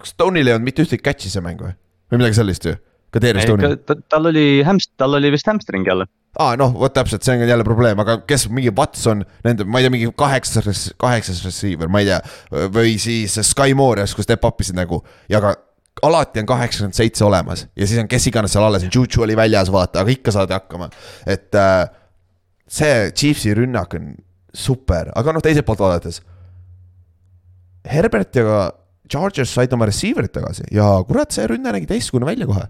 kas Tonyl ei olnud mitte ühtegi catch'i see mäng või, või midagi sellist ju? ka Darius Tony. tal oli hämst-, tal oli vist hamstring jälle. aa noh, vot täpselt, see on jälle probleem, aga kes mingi Watson, nende, ma ei tea, mingi kaheksas, kaheksas receiver, ma ei tea. või siis Sky Moore järsku step up isid nagu ja ka alati on kaheksakümmend seitse olemas ja siis on kes iganes seal alles, Juju oli väljas, vaata, aga ikka saadi hakkama. et äh, see Chiefsi rünnak on super, aga noh, teiselt poolt vaadates. Herbert ja Chargers said oma receiver'id tagasi ja kurat, see rünne nägi teistsugune välja kohe.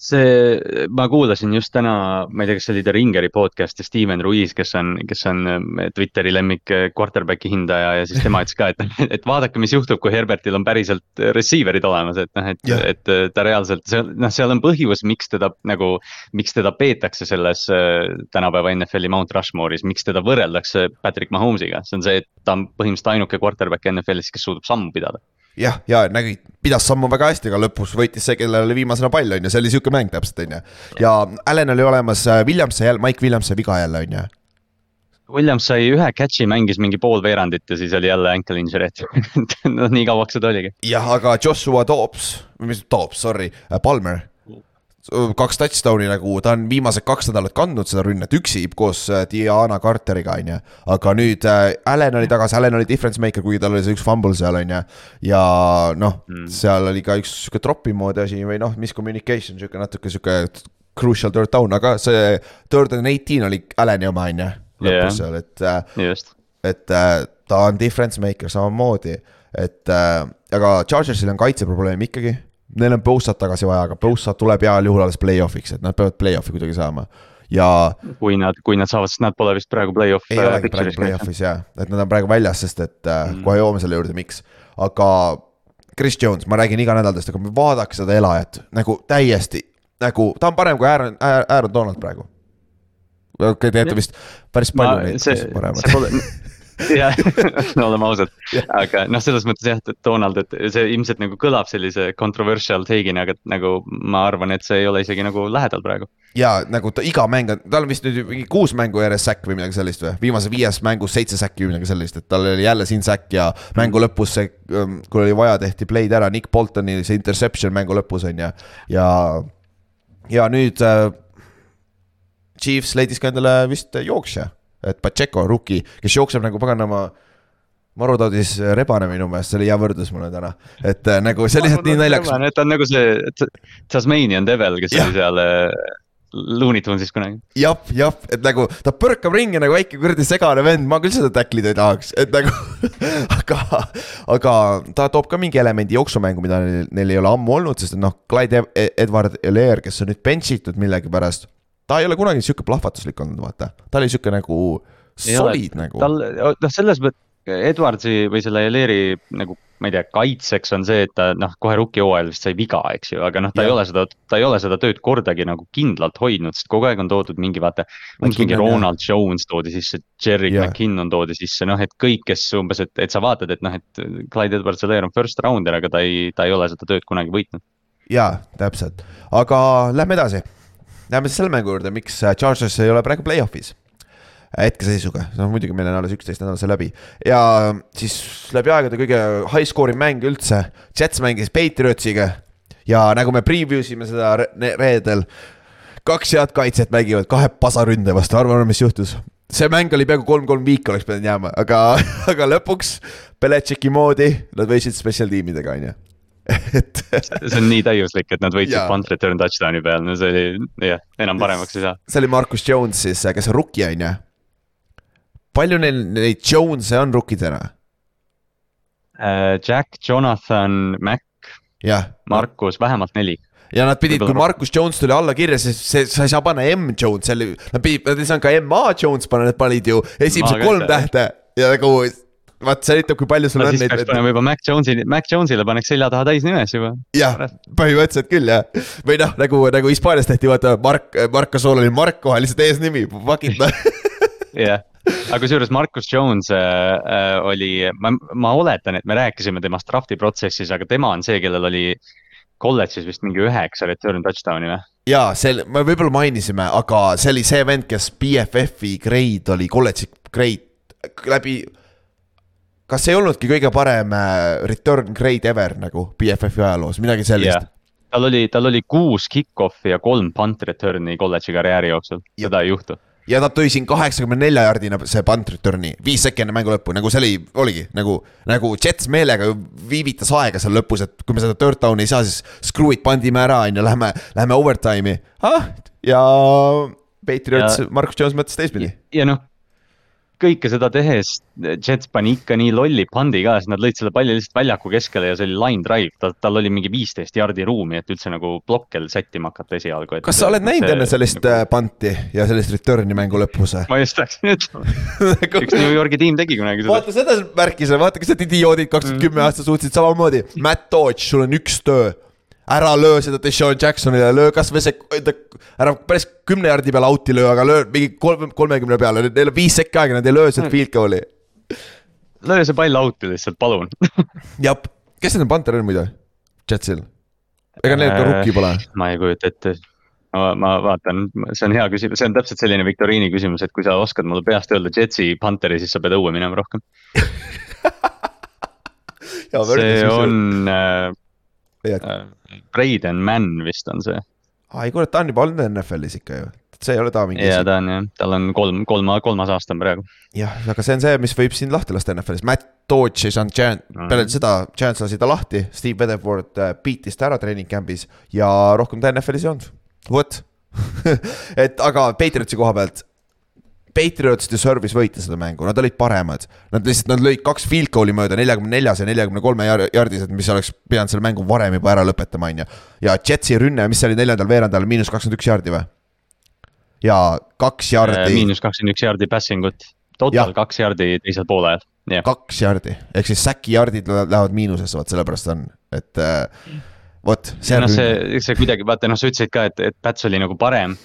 see, ma kuulasin just täna, ma ei tea, kas see oli The Ringeri podcast ja Steven Ruiz, kes on, kes on äh, Twitteri lemmik äh, quarterback'i hindaja ja siis tema ütles ka, et, *laughs* et vaadake, mis juhtub, kui Herbertil on päriselt receiver'id olemas, et noh, et et äh, ta reaalselt, see on, noh, seal on põhjus, miks teda nagu, miks teda peetakse selles äh, tänapäeva NFL-i Mount Rushmore'is, miks teda võrreldakse Patrick Mahomes'iga, see on see, et ta on põhimõtteliselt ainuke quarterback NFL-is, kes suudab sammu pidada. jah, ja nägi, pidas sammu väga hästi, aga lõpus võitis see, kellel oli viimasena pall, on ju, see oli sihuke mäng täpselt, on ju. ja Allan oli olemas, Williams sai jälle, Mike Williams sai viga jälle, on ju. Williams sai ühe catch'i, mängis mingi pool veerandit ja siis oli jälle ankle injury, et *laughs* no nii kauaks seda oligi. jah, aga Joshua Dobbs, mis Dobbs, sorry, Palmer. Kaks touchdown'i nagu, ta on viimased kaks nädalat kandnud seda rünnet üksi koos äh, Diana Carteriga, on ju. aga nüüd äh, Allan oli tagasi, Allan oli difference maker, kuigi tal oli see üks fumble seal, on ju. ja noh mm., seal oli ka üks sihuke tropi moodi asi või noh, miscommunication, sihuke natuke sihuke crucial third down, aga see third and eighteen oli Allani oma, on ju. lõpus seal, et äh, just, et äh, ta on difference maker samamoodi, et äh, aga Chargersil on kaitseprobleem ikkagi. Neil on Bossat tagasi vaja, aga Bossat tuleb heal juhul alles play-off'iks, et nad peavad play-off'i kuidagi saama. ja kui nad, kui nad saavad, sest nad pole vist praegu play-off. ei olegi praegu play-off'is jaa, et nad on praegu väljas, sest et äh, mm. kohe jõuame selle juurde, miks. aga Chris Jones, ma räägin iga nädal tast, aga vaadake seda elajat nagu täiesti nagu ta on parem kui Aaron, Aaron Donald praegu. okei okay,, te teate vist päris palju neid, see kes, paremad see. pole, *laughs* jah, *laughs* no oleme ausad, aga noh, selles mõttes jah, et Donald, et see ilmselt nagu kõlab sellise controversial take'ina, aga nagu ma arvan, et see ei ole isegi nagu lähedal praegu. ja nagu ta iga mäng on, tal on vist nüüd mingi kuus mängu järjest säkk või midagi sellist või, viimase viies mängus seitse säkki või midagi sellist, et tal oli jälle siin säkk ja mängu lõpus see, kui oli vaja, tehti play'd ära, Nick Boltoni see interception mängu lõpus on ju, ja. ja nüüd äh, Chiefs leidis ka endale vist jooksja, et Pacheco, rookie, kes jookseb nagu paganama marutaudis rebane minu meelest, see oli hea võrdlus mulle täna, et äh, nagu see lihtsalt nii naljakas. ta on nagu see Tasmanian Devil, kes Jah. oli seal äh, Looney Tunesis kunagi. jah, jah, et nagu ta põrkab ringi nagu väike kuradi segane vend, ma küll seda tacklida ei tahaks, et nagu *laughs* aga, aga ta toob ka mingi elemendi jooksumängu, mida neil, neil ei ole ammu olnud, sest noh, Clyde Edward Elair, kes on nüüd bench itud millegipärast. Ta ei ole kunagi sihuke plahvatuslik olnud, vaata, ta oli sihuke nagu Ei ole. solid nagu. tal, noh, selles mõttes Edwardsi või selle Eleri nagu, ma ei tea, kaitseks on see, et ta noh, kohe rookie-hooajal vist sai viga, eks ju, aga noh, ta ei Jah. ole seda, ta ei ole seda tööd kordagi nagu kindlalt hoidnud, sest kogu aeg on toodud mingi vaata. umbes mingi. Ronald Jones toodi sisse, Jerry Jah. McKinnon toodi sisse, noh, et kõik, kes umbes, et, et sa vaatad, et noh, et Clyde Edwards Elair on first rounder, aga ta ei, ta ei ole seda tööd kunagi võitnud. jaa, täpselt, aga lähme edasi. Lähme siis selle mängu juurde, miks äh, Chargers ei ole praegu play-off'is. hetkeseisuga, no muidugi meil on alles üksteist nädalat see läbi ja siis läbi aegade kõige high score'i mäng üldse, Jets mängis Patriotsiga ja nagu me preview sime seda re- reedel, kaks head kaitset mängivad kahe pasaründe vastu, arvame, mis juhtus. see mäng oli peaaegu kolm-kolm viiki oleks pidanud jääma, aga, *laughs* aga lõpuks Belichicki moodi nad võitsid spetsial tiimidega, on ju. *laughs* et see on nii täiuslik, et nad võitsid punt return touchdown'i peal, no see oli, jah, enam paremaks ei saa. see oli Marcus Jones siis, kes on rookie on ju. palju neil neid Jones'e on rookidena? Äh, Jack, Jonathan, Mac, Markus, vähemalt neli. ja nad pidid, kui Marcus Jones tuli alla kirja, siis see, sa ei saa panna M Jones, see oli, nad pidid, nad ei saanud ka MA Jones panna, nad panid ju ka kolm tähte ja nagu vaat see näitab, kui palju sul no on siis peaks neid. panema juba Mac Jones'i, Mac Jones'ile paneks selja taha täisnimes juba. jah, põhimõtteliselt küll jah, või noh, nagu, nagu Hispaanias tehti, vaata Mark, Marko Sool oli Marko, lihtsalt eesnimi, fuck it *laughs* jah, aga kusjuures Marcus Jones äh, äh, oli, ma, ma oletan, et me rääkisime temast draft'i protsessis, aga tema on see, kellel oli kolledžis vist mingi üheksa return touchdown'i või? jaa, see, me võib-olla mainisime, aga see oli see vend, kes BFF-i grade oli, kolledži grade läbi. Kas ei olnudki kõige parem äh, return grade ever nagu BFF-i ajaloos, midagi sellist? tal oli, tal oli kuus kick-off'i ja kolm punt return'i kolledži karjääri jooksul, seda ei juhtu. ja ta tõi siin kaheksakümne nelja jardina see punt return'i, viis sekki enne mängu lõppu, nagu see oli, oligi nagu, nagu Jets meelega viivitas aega seal lõpus, et kui me seda third down'i ei saa, siis screw it, pandime ära, on ju, lähme, lähme overtime'i ah,. ja Patriots, Marcus Jones mõtles teistpidi. ja noh, kõike seda tehes Jets pani ikka nii lolli pandi ka, siis nad lõid selle palli lihtsalt väljaku keskele ja see oli line drive, tal, tal oli mingi viisteist jardi ruumi, et üldse nagu plokkel sättima hakata esialgu. kas sa oled näinud enne sellist nagu... punti ja sellist return'i mängu lõpus? ma just läksin ütlema, *laughs* üks New Yorgi tiim tegi kunagi seda. vaata seda märkis, vaata, kas need idioodid kaks tuhat kümme aastat suutsid samamoodi. Matt Dodge, sul on üks töö. Ära löö seda Deshaun Jacksonile, löö kasvõi see, ära päris kümne jardi peale out'i löö, aga löö mingi kolm, kolmekümne peale, neil on viis sekki aega, nad ei löö sealt field goal'i. löö see pall out'i lihtsalt, palun. jah, kes need panter on muidu? Jetsil? ega neil ka rukki pole? ma ei kujuta ette. ma, ma vaatan, see on hea küsimus, see on täpselt selline viktoriini küsimus, et kui sa oskad mulle peast öelda Jetsi Pantheri, siis sa pead õue minema rohkem. *laughs* see on äh, äh, Braden Mann vist on see. ai kurat, ta on juba olnud NFL-is ikka ju, see ei ole ta mingi ja ta on jah, tal on kolm, kolm, kolmas aasta on praegu. jah, aga see on see, mis võib sind lahti lasta NFL-is, Matt Dodge ei saanud Jan- Mhm. peale seda, Chance lasi ta lahti, Steve Weatherford äh, beat'is ta ära treening camp'is ja rohkem ta NFL-is ei olnud, vot. *laughs* et aga Patriotsi koha pealt. Patriots deserve'is võita seda mängu, nad olid paremad, nad lihtsalt, nad lõid kaks field goal'i mööda neljakümne neljas ja neljakümne kolme jardised, mis oleks pidanud selle mängu varem juba ära lõpetama, on ju. ja Jetsi rünne, mis see oli neljandal veerandajal, miinus kakskümmend üks jardi või? ja kaks jardi, Äh, miinus kakskümmend üks jardi passing ut, total Jah. kaks jardi teisel poolajal, jah. kaks jardi, ehk siis säki jardid lä- lähevad miinusesse, vot sellepärast on, et äh, vot see noh, on see, see kuidagi, vaata noh, sa ütlesid ka, et, et Pats oli nagu parem.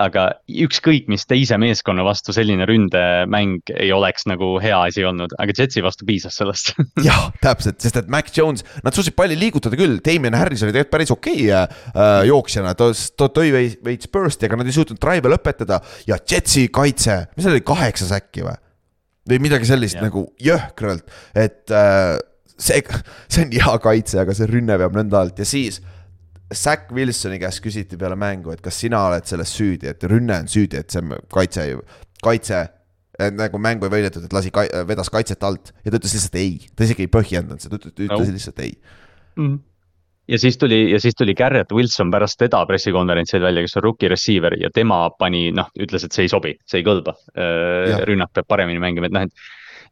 Aga ükskõik mis teise meeskonna vastu selline ründemäng ei oleks nagu hea asi olnud, aga Jetsi vastu piisas sellest. *laughs* jah, täpselt, sest et Mac Jones, nad suutsid palli liigutada küll, Damien Harris oli tegelikult päris okei okay, äh, jooksjana, ta ta tõi veits, burst'i, aga nad ei suutnud drive'e lõpetada ja Jetsi kaitse, mis seal oli, kaheksa säkki või? või midagi sellist Jah. nagu jõhkralt, et äh, see, see on hea kaitse, aga see rünne peab nõnda alt ja siis Zack Wilsoni käest küsiti peale mängu, et kas sina oled selles süüdi, et rünne on süüdi, et see kaitse kaitse nagu mängu ei võidetud, et lasi, vedas kaitset alt ja ta ütles lihtsalt ei, ta isegi ei põhjendanud seda, ta ütles No. lihtsalt ei. Mhm. ja siis tuli ja siis tuli Garrett Wilson pärast teda pressikonverentsil välja, kes on rookie receiver ja tema pani noh, ütles, et see ei sobi, see ei kõlba. rünnak peab paremini mängima, et noh, et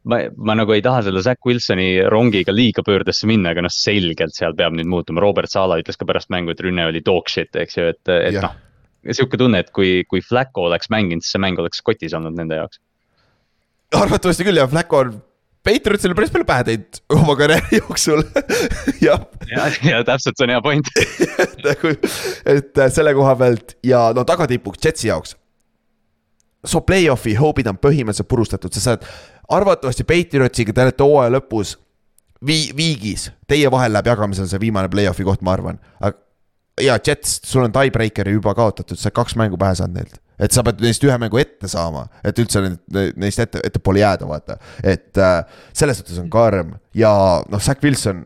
ma, ma nagu ei taha selle Zack Wilsoni rongiga liiga pöördesse minna, aga noh, selgelt seal peab nüüd muutuma, Robert Sala ütles ka pärast mängu, et rünne oli dog shit, eks ju, et, et noh. sihuke tunne, et kui, kui Flacco oleks mänginud, siis see mäng oleks kotis olnud nende jaoks. arvatavasti küll jah, Flacco on Patriotsile päris palju pähe teinud oma karjääri jooksul *laughs* jah. ja, ja täpselt, see on hea point *laughs* nagu, et äh, selle koha pealt ja no tagatipuks Jetsi jaoks. So play-off'i hoopid on põhimõtteliselt purustatud, sa saad arvatavasti Patriotsiga te olete hooaja lõpus vii-, viigis, teie vahel läheb jagamisele see viimane play-off'i koht, ma arvan. ja Jets, sul on tiebreaker'i juba kaotatud, sa kaks mängu pähe saanud neilt et sa pead neist ühe mängu ette saama, et üldse neist ette, ettepoole jääda, vaata. et äh, selles suhtes on karm ja noh, Zack Wilson.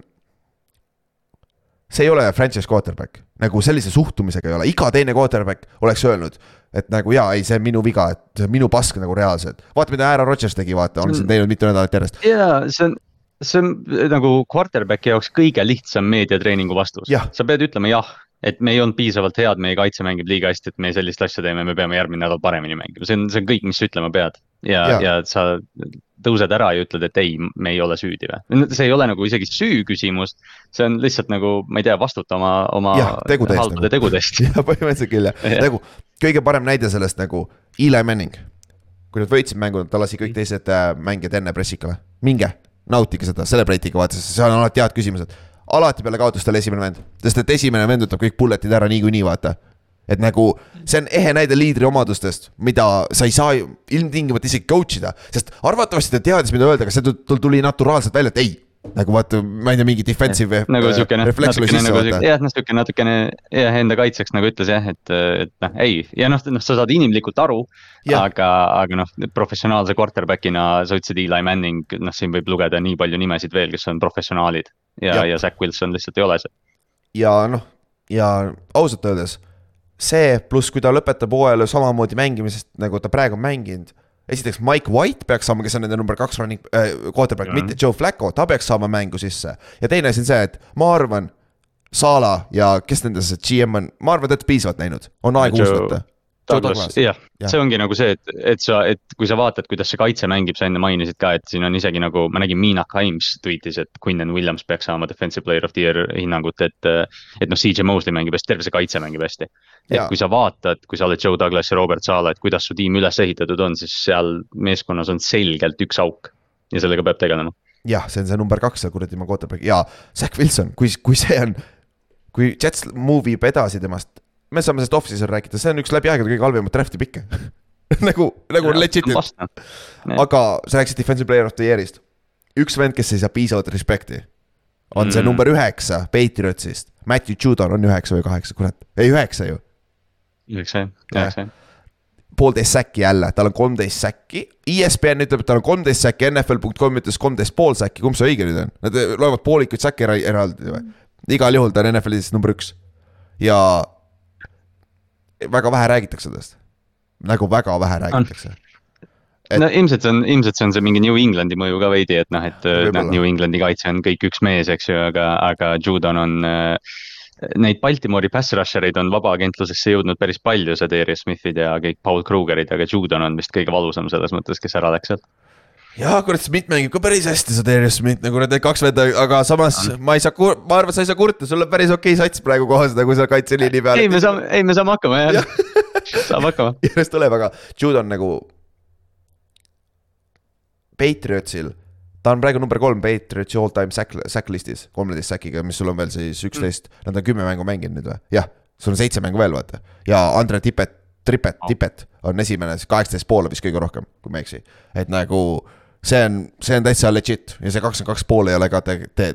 See ei ole franchise quarterback, nagu sellise suhtumisega ei ole, iga teine quarterback oleks öelnud, et nagu jaa, ei, see on minu viga, et see on minu pask nagu reaalselt. vaata, mida Aaron Rodgers tegi, vaata, on siin teinud mitu nädalat järjest. jaa, see on see on nagu quarterback'i jaoks kõige lihtsam meediatreeningu vastus. sa pead ütlema jah et me ei olnud piisavalt head, meie kaitse mängib liiga hästi, et me sellist asja teeme, me peame järgmine nädal paremini mängima, see on, see on kõik, mis sa ütlema pead. ja, ja., ja sa tõused ära ja ütled, et ei, me ei ole süüdi või, see ei ole nagu isegi süü küsimus. see on lihtsalt nagu, ma ei tea, vastuta oma, oma ja, tegudest, halbade nagu. tegudest. *laughs* jah, põhimõtteliselt küll jah ja., nagu kõige parem näide sellest nagu Eli Manning. kui nad võitsid mängu, ta lasi kõik teised äh, mängijad enne pressikale, minge, nautige seda, celebrate'iga vaata, sest seal on alati head küsimused alati peale kaotust oli esimene vend, sest et esimene vend võtab kõik bullet'id ära niikuinii, vaata. et nagu see on ehe näide liidri omadustest, mida sa ei saa ilmtingimata isegi coach ida, sest arvatavasti ta teadis, mida öelda, aga see tal tuli naturaalselt välja, et ei nagu vaata, ma ei tea, mingi defensive. nagu siukene, natukene nagu siuke, jah, noh siuke natukene jah, enda kaitseks nagu ütles jah, et, et noh, ei ja noh, noh, sa saad inimlikult aru. aga, aga noh, professionaalse quarterback'ina sa ütlesid Eli Manning, noh, siin võib lugeda nii palju nimesid veel, kes on professionaalid ja, ja, ja Zack Wilson lihtsalt ei ole see. ja noh, ja ausalt öeldes see, pluss kui ta lõpetab hooajal samamoodi mängimisest, nagu ta praegu on mänginud. esiteks Mike White peaks saama, kes on nende number kaks running äh,, quarterback, mitte Joe Flacco, ta peaks saama mängu sisse. ja teine asi on see, et ma arvan, Sala ja kes nendest see GM on, ma arvan, te olete piisavalt näinud, on aeg uus võtta jah ja., see ongi nagu see, et, et sa, et kui sa vaatad, kuidas see kaitse mängib, sa enne mainisid ka, et siin on isegi nagu, ma nägin, Miina Kimes tweetis, et Quinnen Williams peaks saama defensive player of the year hinnangut, et. et noh, CJ Mosley mängib hästi, terve see kaitse mängib hästi. et kui sa vaatad, kui sa oled Joe Douglas ja Robert Sala, et kuidas su tiim üles ehitatud on, siis seal meeskonnas on selgelt üks auk ja sellega peab tegelema. jah, see on see number kaks seal kuradi ma quarterback ja Zack Wilson, kui, kui see on, kui Jets move ib edasi temast me saame sellest off-season rääkida, see on üks läbi aegade kõige halvemat draft'i pikke *laughs* nagu, nagu legit. aga sa rääkisid defensive player of the year'ist. üks vend, kes ei saa piisavalt respekti, on mm. see number üheksa Patriotsist. Matthew Judon on üheksa või kaheksa, kurat, ei üheksa ju. üheksa jah, üheksa jah poolteist säkki jälle, tal on kolmteist säkki. ESPN ütleb, et tal on kolmteist säkki, NFL.com ütles kolmteist pool säkki, kumb see õige nüüd on? Nad loevad poolikuid säkke eraldi või? igal juhul ta on NFL-is number üks. ja väga vähe räägitakse sellest. nagu väga vähe räägitakse. Et... no ilmselt see on, ilmselt see on see mingi New Englandi mõju ka veidi, et noh, et noh, New Englandi kaitse on kõik üks mees, eks ju, aga, aga Judon on äh, neid Baltimori pass rusher eid on vabaagentlusesse jõudnud päris palju, see Darius Smithid ja kõik Paul Krugerid, aga Judon on vist kõige valusam selles mõttes, kes ära läks sealt jaa, kurat, Smith mängib ka päris hästi, see Darius Smith, nagu need kaks venda, aga samas ja. ma ei saa, ma arvan, sa ei saa kurta, sul on päris okei okay sats praegu kohas, nagu sa kaitseliini peal. ei, me saame, ei, me saame hakkama jah ja. saame hakkama. *laughs* järjest tuleb, aga Jude on nagu. Patriotsil, ta on praegu number kolm Patriotsi all time sack, sack listis, kolmeteist säkiga, mis sul on veel siis üksteist mm., nad on kümme mängu mänginud nüüd või? jah, sul on seitse mängu veel, vaata. ja Andre Tippet, Tripet, Tippet on esimene, kaheksateist poole vist kõige rohkem, kui ma ei eksi. et nagu see on, see on täitsa legit ja see kakskümmend kaks pool ei ole ka te, te,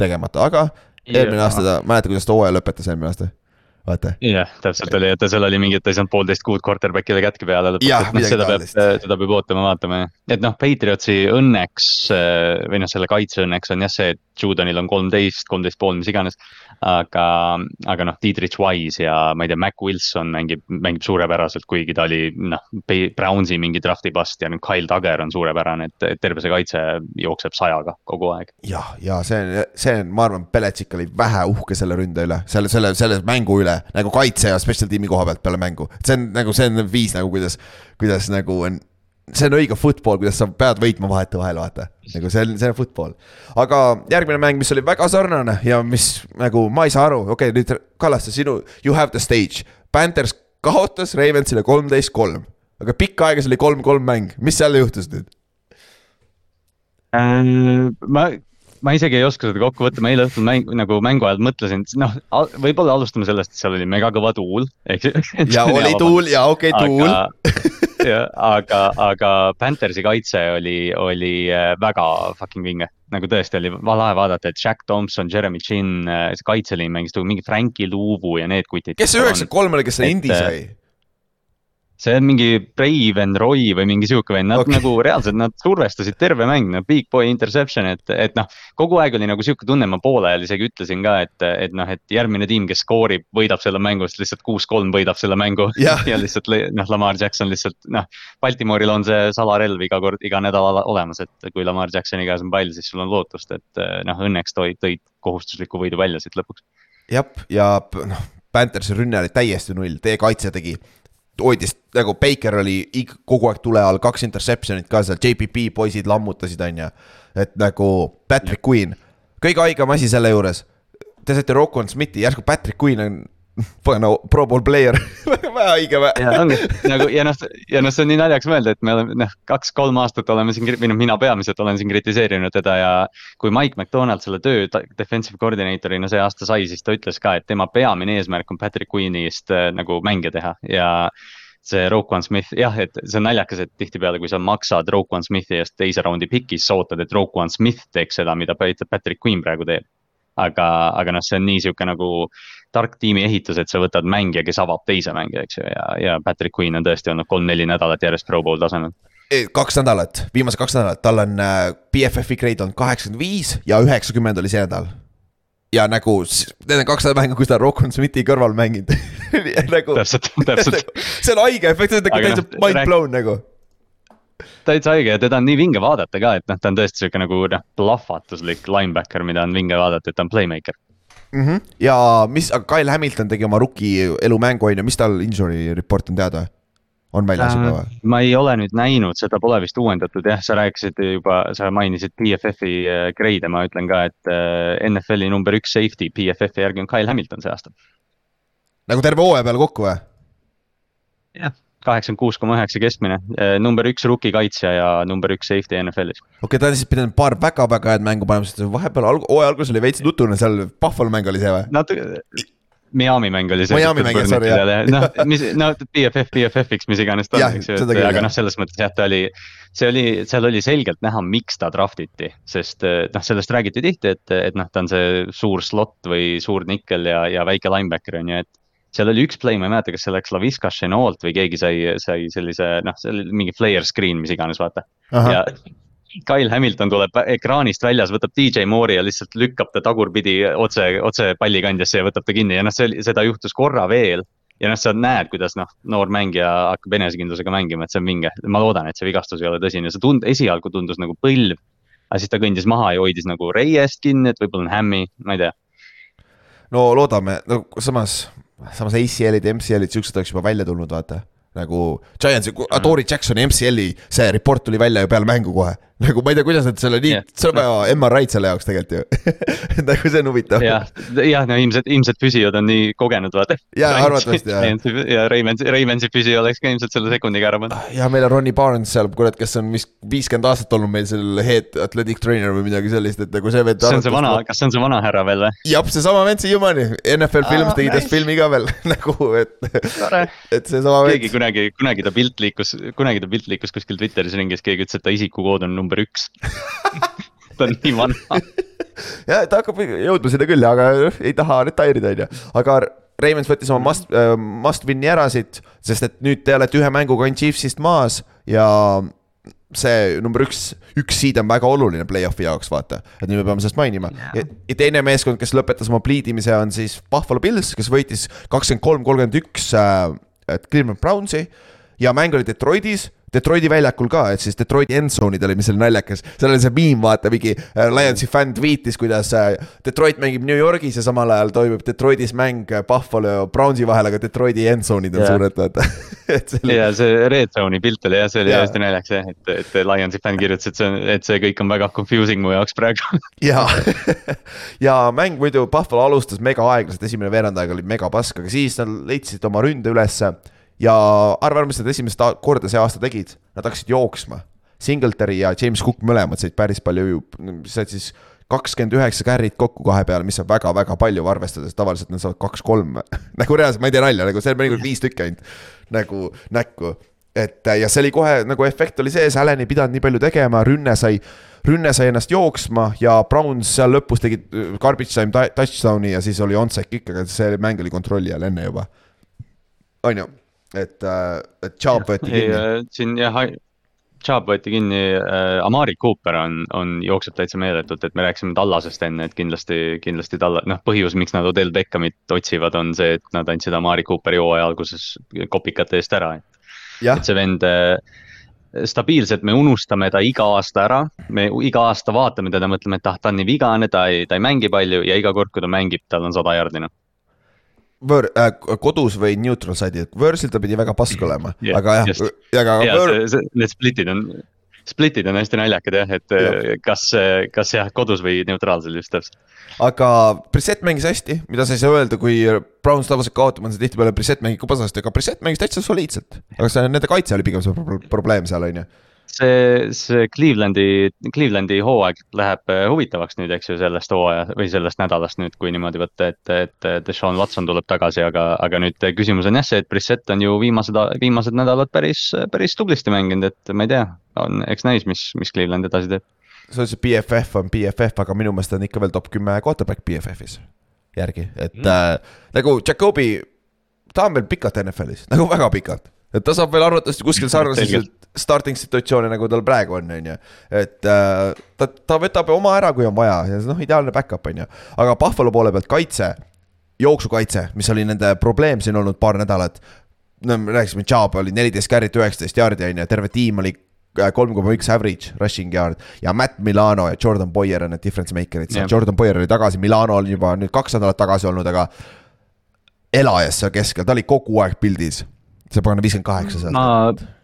tegemata, aga eelmine aasta ta, mäletad, kuidas ta hooaja lõpetas eelmine aasta? vaata. jah, täpselt oli, et seal oli mingi, et ta ei saanud poolteist kuud quarterback'ile kätki peale lõpuks, et noh, seda peab, seda peab ootama, vaatama. et noh, Patriotsi õnneks või noh, selle kaitse õnneks on jah see, et Judonil on kolmteist, kolmteist pool, mis iganes. aga, aga noh, Dietrich Wise ja ma ei tea, Mac Wilson mängib, mängib suurepäraselt, kuigi ta oli noh, Brownsi mingi draft'i bust ja nüüd Kyle Tagger on suurepärane, et, et terve see kaitse jookseb sajaga kogu aeg. jah, ja see see ma arvan, Belichik oli vähe uhke selle ründe üle, selle, selle, selle mängu üle nagu kaitse ja special tiimi koha pealt peale mängu. see on nagu, see on viis nagu, kuidas, kuidas nagu on see on õige football, kuidas sa pead võitma vahetevahel, vaata. nagu see on, see on football. aga järgmine mäng, mis oli väga sarnane ja mis nagu ma ei saa aru, okei okay,, nüüd Kallaste, sinu, you have the stage. Panthers kaotas Ravensile kolmteist kolm, aga pikka aega see oli kolm-kolm mäng, mis seal juhtus nüüd äh,? ma ma isegi ei oska seda kokku võtta, ma eile õhtul mäng, nagu mängu ajal mõtlesin, noh, võib-olla alustame sellest, et seal oli mega kõva tuul, *laughs* eks ja oli tuul ja okei okay, tuul jah, aga, aga Panthersi kaitse oli, oli äh, väga fucking vinge. nagu tõesti oli lahe vaadata, et Jack Thompson, Jeremy Chin, äh, see kaitseliin mängis mingi Frankie Luuvu ja need kutid. kes see üheksakümmend kolm oli, kes selle Indi äh, sai? See on mingi Braven Roy või mingi sihuke vend, nad okay. nagu reaalselt, nad survestasid terve mäng, no big boy interception, et, et noh. kogu aeg oli nagu sihuke tunne, ma poole ajal isegi ütlesin ka, et, et noh, et järgmine tiim, kes skoorib, võidab selle mängu, siis lihtsalt kuus-kolm võidab selle mängu yeah.. *laughs* ja lihtsalt noh, Lamar Jackson lihtsalt noh, Baltimooril on see salarelv iga kord, iga nädal olemas, et kui Lamar Jacksoni käes on pall, siis sul on lootust, et noh, õnneks tõid, tõid kohustusliku võidu välja siit lõpuks. jah, ja noh, Panthersi rünne oli täiesti null, teie kaitse tegi hoidis nagu Baker oli kogu aeg tule all, kaks interception'it ka seal, JPP poisid lammutasid, on ju. et nagu Patrick Queen, kõige haigem asi selle juures. Te saite Rocco Smithi, järsku Patrick Queen on *laughs* no pro bowl player *laughs* väga haige või? ja ongi nagu ja noh, ja noh, see on nii naljakas mõelda, et me oleme noh, kaks-kolm aastat oleme siin, või noh, mina peamiselt olen siin kritiseerinud teda ja. kui Mike McDonald selle töö defensive coordinator'ina see aasta sai, siis ta ütles ka, et tema peamine eesmärk on Patrick Queen'ist äh, nagu mänge teha ja see Roquan Smith, jah, et see on naljakas, et tihtipeale, kui sa maksad Roquan Smithi eest teise raundi pikis, sa ootad, et Roquan Smith teeks seda, mida Patrick Queen praegu teeb. Aga, aga noh, see on nii sihuke nagu tark tiimi ehitus, et sa võtad mängija, kes avab teise mängija, eks ju, ja, ja Patrick Queen on tõesti olnud kolm-neli nädalat järjest Pro Bowl tasemel. Kaks nädalat, viimased kaks nädalat, tal on äh, BFF-i grade on kaheksakümmend viis ja üheksakümmend oli see nädal. Ja nagu need on kaks mängu, kus ta on Rockon Smithi kõrval mänginud. *laughs* Nagu, täpselt, täpselt. *laughs* See on haige efekt, see on nagu täitsa no, mind blown nagu. Täitsa haige ja teda on nii vinge vaadata ka, et noh, ta on tõesti sihuke nagu noh, plahvatuslik linebacker, mida on vinge vaadata, et ta on playmaker mm. -hmm. ja mis, aga Kyle Hamilton tegi oma rookie elumängu on ju, mis tal injury report on teada? on väljas juba või? Äh, ma ei ole nüüd näinud, seda pole vist uuendatud jah, sa rääkisid juba, sa mainisid PFF-i äh, grade'e, ma ütlen ka, et äh, NFL-i number üks safety PFF-i järgi on Kyle Hamilton see aasta. nagu terve hooaja peale kokku või? jah, kaheksakümmend kuus koma üheksa keskmine, number üks rookie kaitsja ja number üks safety NFL-is. okei okay,, ta on siis pidanud paar väga-väga head mängu panema, sest vahepeal alg-, hooaja alguses oli veits nutune seal, Buffalo mäng oli see või? natuke Miami mäng oli see. Miami mäng, sorry jah. noh, mis, no BFF, BFF-iks, mis iganes ta on, eks ju, et aga noh, selles mõttes jah, ta oli. see oli, seal oli selgelt näha, miks ta draft iti, sest noh, sellest räägiti tihti, et, et noh, ta on see suur slot või suur nikkel ja, ja väike linebacker on ju, et seal oli üks play, ma ei mäleta, kas see läks Laviska Chenault või keegi sai, sai sellise noh, see oli mingi flare screen, mis iganes, vaata. ja Kyle Hamilton tuleb ekraanist väljas, võtab DJ Moore'i ja lihtsalt lükkab ta tagurpidi otse, otse pallikandjasse ja võtab ta kinni ja noh, see, seda juhtus korra veel. ja noh, sa näed, kuidas noh, noor mängija hakkab enesekindlusega mängima, et see on vinge, ma loodan, et see vigastus ei ole tõsine, see tund-, esialgu tundus nagu põlv. aga siis ta kõndis maha ja hoidis nagu reiest kinni, et võib-olla on hämmi, ma ei tea. no loodame, no samas, samas ACL-id MCL-id, siuksed oleks juba välja tulnud, vaata nagu Giantsi, Tori Jacksoni MCL-i see report tuli välja ju peale mängu kohe. Nagu ma ei tea, kuidas nad selle nii yeah., seal on vaja MRI-d selle jaoks tegelikult ju *laughs* nagu see on huvitav. jah, jah, no ilmselt, ilmselt füsiod on nii kogenud, vaata. jaa, arvatavasti jah. ja Raimonsi, Raimonsi füsi oleks ka ilmselt selle sekundiga ära pannud. ja meil on Ronnie Barnes seal, kurat, kes on vist viiskümmend aastat olnud meil seal head athletic trainer või midagi sellist, et nagu see vend. see on see vana, kas see on see vana härra veel või? jah, seesama vend siiamaani, NFL Films tegi tast filmi ka veel *laughs* nagu, et, et seesama vend kunagi, kunagi ta pilt liikus, kunagi ta pilt liikus kuskil Twitteris ringis, keegi ütles, et ta isikukood on number üks ta on nii vana. *laughs* ja ta hakkab jõudma sinna küll, aga ei taha retire'ida, on ju, aga Ravens võttis oma must äh,, must win'i ära siit, sest et nüüd te olete ühe mänguga ainult Chiefsist maas ja see number üks, üks seed on väga oluline play-off'i jaoks, vaata. et nüüd me peame sellest mainima ja, ja teine meeskond, kes lõpetas oma pliidimise, on siis Buffalo Bills, kes võitis kakskümmend kolm, kolmkümmend üks äh, Cleveland Brownsi. ja mäng oli Detroitis Detroiti väljakul ka, et siis Detroiti endzone'id oli, mis oli naljakas. seal oli see miim, vaata mingi äh, Lionsi fänn tweetis, kuidas äh, Detroit mängib New Yorgis ja samal ajal toimub Detroitis mäng äh, Buffalo ja Brownsi vahel, aga Detroiti endzone'id on Jaa. suured, vaata *laughs* oli ja see Red Zone'i pilt oli jah, see oli hästi naljakas jah, et, et Lionsi fänn kirjutas, et see on, et see kõik on väga confusing mu jaoks praegu. ja, ja mäng muidu Buffalo alustas mega aeglaselt, esimene veerand aeg oli mega pask, aga siis nad leidsid oma ründe ülesse. Ja arva ära, mis nad esimest korda see aasta tegid, nad hakkasid jooksma. Singletary ja James Cook mõlemad said päris palju, said siis kakskümmend üheksa carry't kokku kahe peale, mis on väga-väga palju, arvestades tavaliselt nad saavad kaks-kolm *laughs* nagu reaalselt, ma ei tee nalja, nagu see on mõnikord viis tükki ainult nagu näkku et ja see oli kohe nagu efekt oli sees, Allan ei pidanud nii palju tegema, rünne sai, rünne sai ennast jooksma ja Browns seal lõpus tegi äh, garbage time touchdown'i ja siis oli onsec ikkagi, see mäng oli kontrolli all enne juba. on ju, et, et Chubb võeti kinni., siin jah, Chubb võeti kinni äh,, Amari Cooper on, on, jookseb täitsa meeletult, et me rääkisime Tallasest enne, et kindlasti, kindlasti Talla-, noh, põhjus, miks nad Odell Beckhamit otsivad, on see, et nad andsid Amari Cooperi hooaja alguses kopikate eest ära. jah et, see vend äh, stabiilselt, me unustame ta iga aasta ära, me iga aasta vaatame teda, mõtleme, et ah, ta on nii vigane, ta ei, ta ei mängi palju ja iga kord, kui ta mängib, tal on sada jardi noh. Võõr- äh,, kodus või neutral side'il, võõrsil ta pidi väga pask olema Jah, aga jah just., aga ja võõr- need split'id on, split'id on hästi naljakad jah, et Jah. ja. kas, kas jah, kodus või neutraalsel just täpselt. aga Brissett mängis hästi, mida sa ei saa öelda, kui Browns tavaliselt kaotab, on see tihtipeale Brissett mängib ka pasasti, aga Brissett mängis täitsa soliidselt. aga see, nende kaitse oli pigem see pro- probleem seal, on ju. see, see Clevelandi, Clevelandi hooaeg läheb äh, huvitavaks nüüd, eks ju, sellest hooaja või sellest nädalast nüüd, kui niimoodi võtta, et, et Deshaun Watson tuleb tagasi, aga, aga nüüd küsimus on jah see, et Brissett on ju viimased, viimased nädalad päris, päris tublisti mänginud, et ma ei tea, on, eks näis, mis, mis Cleveland edasi teeb. sa ütlesid BFF on BFF, aga minu meelest on ikka veel top kümme quarterback BFF-is järgi, et mm. äh, nagu Jakobi, ta on veel pikalt NFL-is, nagu väga pikalt. et ta saab veel arvatavasti kuskil *laughs* sarnases Selgelt. Starting situatsioone, nagu tal praegu on, on ju. et äh, ta, ta võtab oma ära, kui on vaja ja noh, ideaalne back-up on ju, aga Buffalo poole pealt kaitse, jooksukaitse, mis oli nende probleem siin olnud paar nädalat. no me rääkisime, Chubb oli neliteist carry't, üheksateist jaardi on ju, terve tiim oli äh, kolm koma üks average rushing yard ja Matt Milano ja Jordan Boyer on need difference maker'id seal Jah., Jordan Boyer oli tagasi, Milano oli juba nüüd kaks nädalat tagasi olnud, aga elajas seal keskel, ta oli kogu aeg pildis. see pagana viiskümmend kaheksa seal. ma,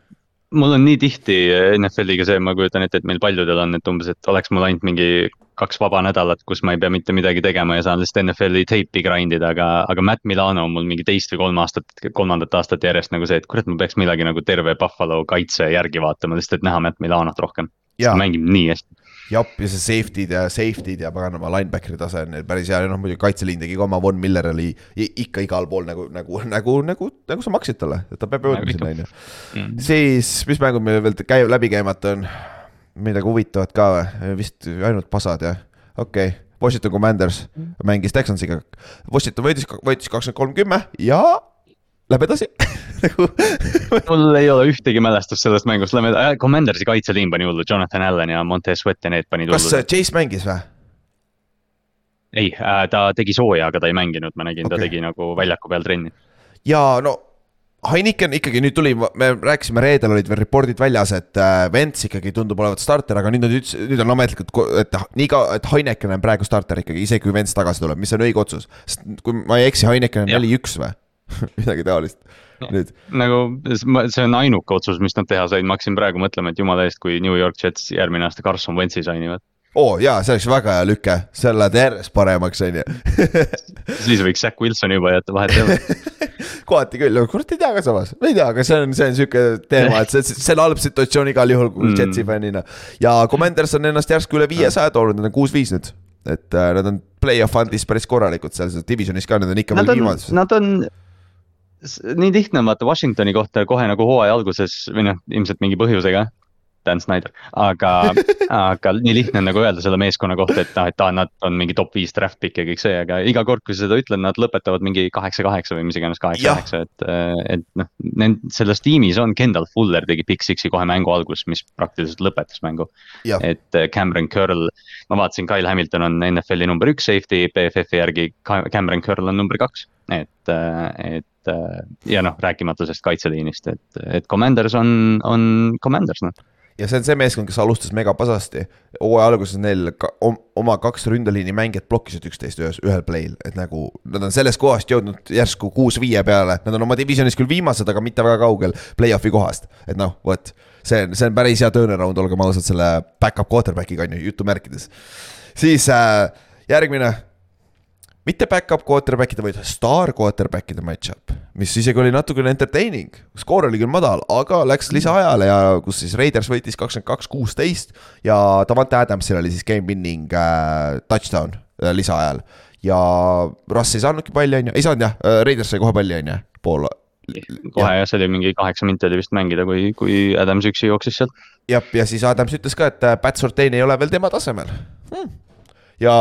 mul on nii tihti NFL-iga see, ma kujutan ette, et meil paljudel on, et umbes, et oleks mul ainult mingi kaks vaba nädalat, kus ma ei pea mitte midagi tegema ja saan lihtsalt NFL-i teipi grind ida, aga, aga Matt Milano on mul mingi teist või kolm aastat, kolmandat aastat järjest nagu see, et kurat, ma peaks midagi nagu terve Buffalo kaitse järgi vaatama, lihtsalt et näha Matt Milanot rohkem. Ta mängib nii hästi. jep, ja see safety'd ja safety'd ja paganama linebackeri tase on neil päris hea ja noh, muidugi kaitseliin tegi ka oma, Von Miller oli ikka igal pool nagu, nagu, nagu, nagu, nagu sa maksid talle, et ta peab jõudma Nagu sinna, on ju. siis, mis mängud meil veel käi-, läbi käimata on? midagi huvitavat ka või? vist ainult pasad jah, okei okay.. Washington Commanders mängis Texansiga. Washington võitis, võitis kakskümmend kolm kümme ja läheb edasi *laughs* nagu mul ei ole ühtegi mälestust sellest mängust, lähme äh,, Commandersi kaitseliin pani hullu, Jonathan Allan ja Montez Sweat ja need panid kas hullu. Chase mängis või? ei äh,, ta tegi sooja, aga ta ei mänginud, ma nägin okay., ta tegi nagu väljaku peal trenni. ja no Heineken ikkagi nüüd tuli, me rääkisime reedel olid veel report'id väljas, et äh, Vents ikkagi tundub olevat starter, aga nüüd nad ütlesid, nüüd on ametlikult, et nii ka, et Heineken on praegu starter ikkagi, isegi kui Vents tagasi tuleb, mis on õige otsus. sest kui ma ei eksi, Heineken on neli-üks või? *laughs* midagi taolist, nüüd nagu see on ainuke otsus, mis nad teha said, ma hakkasin praegu mõtlema, et jumala eest, kui New York Jets järgmine aasta Carson Wentzi sainivad. oo oh, jaa, see oleks väga hea lüke, seal lähed järjest paremaks, on ju. *laughs* siis võiks Zack Wilsoni juba jätta vahet ei ole. *laughs* kohati küll, kurat ei tea ka samas, ma ei tea, aga see on, see on sihuke teema, et see, see on halb situatsioon igal juhul Mm. Jetsi fännina. ja Commanders on ennast järsku üle viiesaja toonud, nad on kuus-viis nüüd. et äh, nad on play-off fund'is päris korralikud seal selles divisionis ka, nad on ikka Nad veel viimases. nad on, nii lihtne on vaata Washingtoni kohta kohe nagu hooaja alguses või noh, ilmselt mingi põhjusega. Dan Snyder, aga *laughs* aga nii lihtne on nagu öelda selle meeskonna kohta, et noh, et aa, nad on mingi top viis draft pick ja kõik see, aga iga kord, kui sa seda ütled, nad lõpetavad mingi kaheksa-kaheksa või mis iganes kaheksa-kaheksa, et. et noh, nend-, selles tiimis on Kendall Fuller tegi pick six'i kohe mängu alguses, mis praktiliselt lõpetas mängu. et äh, Cameron Curl, ma vaatasin, Kyle Hamilton on NFL-i number üks safety, BFF-i järgi Cameron Curl on number kaks, et, äh, et äh, ja noh, rääkimata sellest kaitseliinist, et, et Commanders on, on Commanders noh ja see on see meeskond, kes alustas megapasasti. hooaja alguses neil ka, oma kaks ründeliini mängijat blokkisid üksteist ühes, ühel play'l, et nagu nad on sellest kohast jõudnud järsku kuus-viie peale. Nad on oma divisionis küll viimased, aga mitte väga kaugel play-off'i kohast, et noh, vot. see on, see on päris hea turnaround, olgem ausad, selle back-up quarterback'iga on ju, jutumärkides. siis äh, järgmine mitte back-up quarterback'ide, vaid star quarterback'ide match-up, mis isegi oli natukene entertaining. skoor oli küll madal, aga läks lisaajale ja kus siis Raiders võitis kakskümmend kaks, kuusteist ja Davante Adamsil oli siis game winning äh, touchdown äh, lisaajal. ja Russ ei saanudki palli, on ju, ei saanud jah, äh, Raiders sai kohe palli, on ju, pool. kohe jah, see oli mingi kaheksa minti oli vist mängida, kui, kui Adams üksi jooksis sealt. jah, ja siis Adams ütles ka, et äh, Pat Surtain ei ole veel tema tasemel hmm.. ja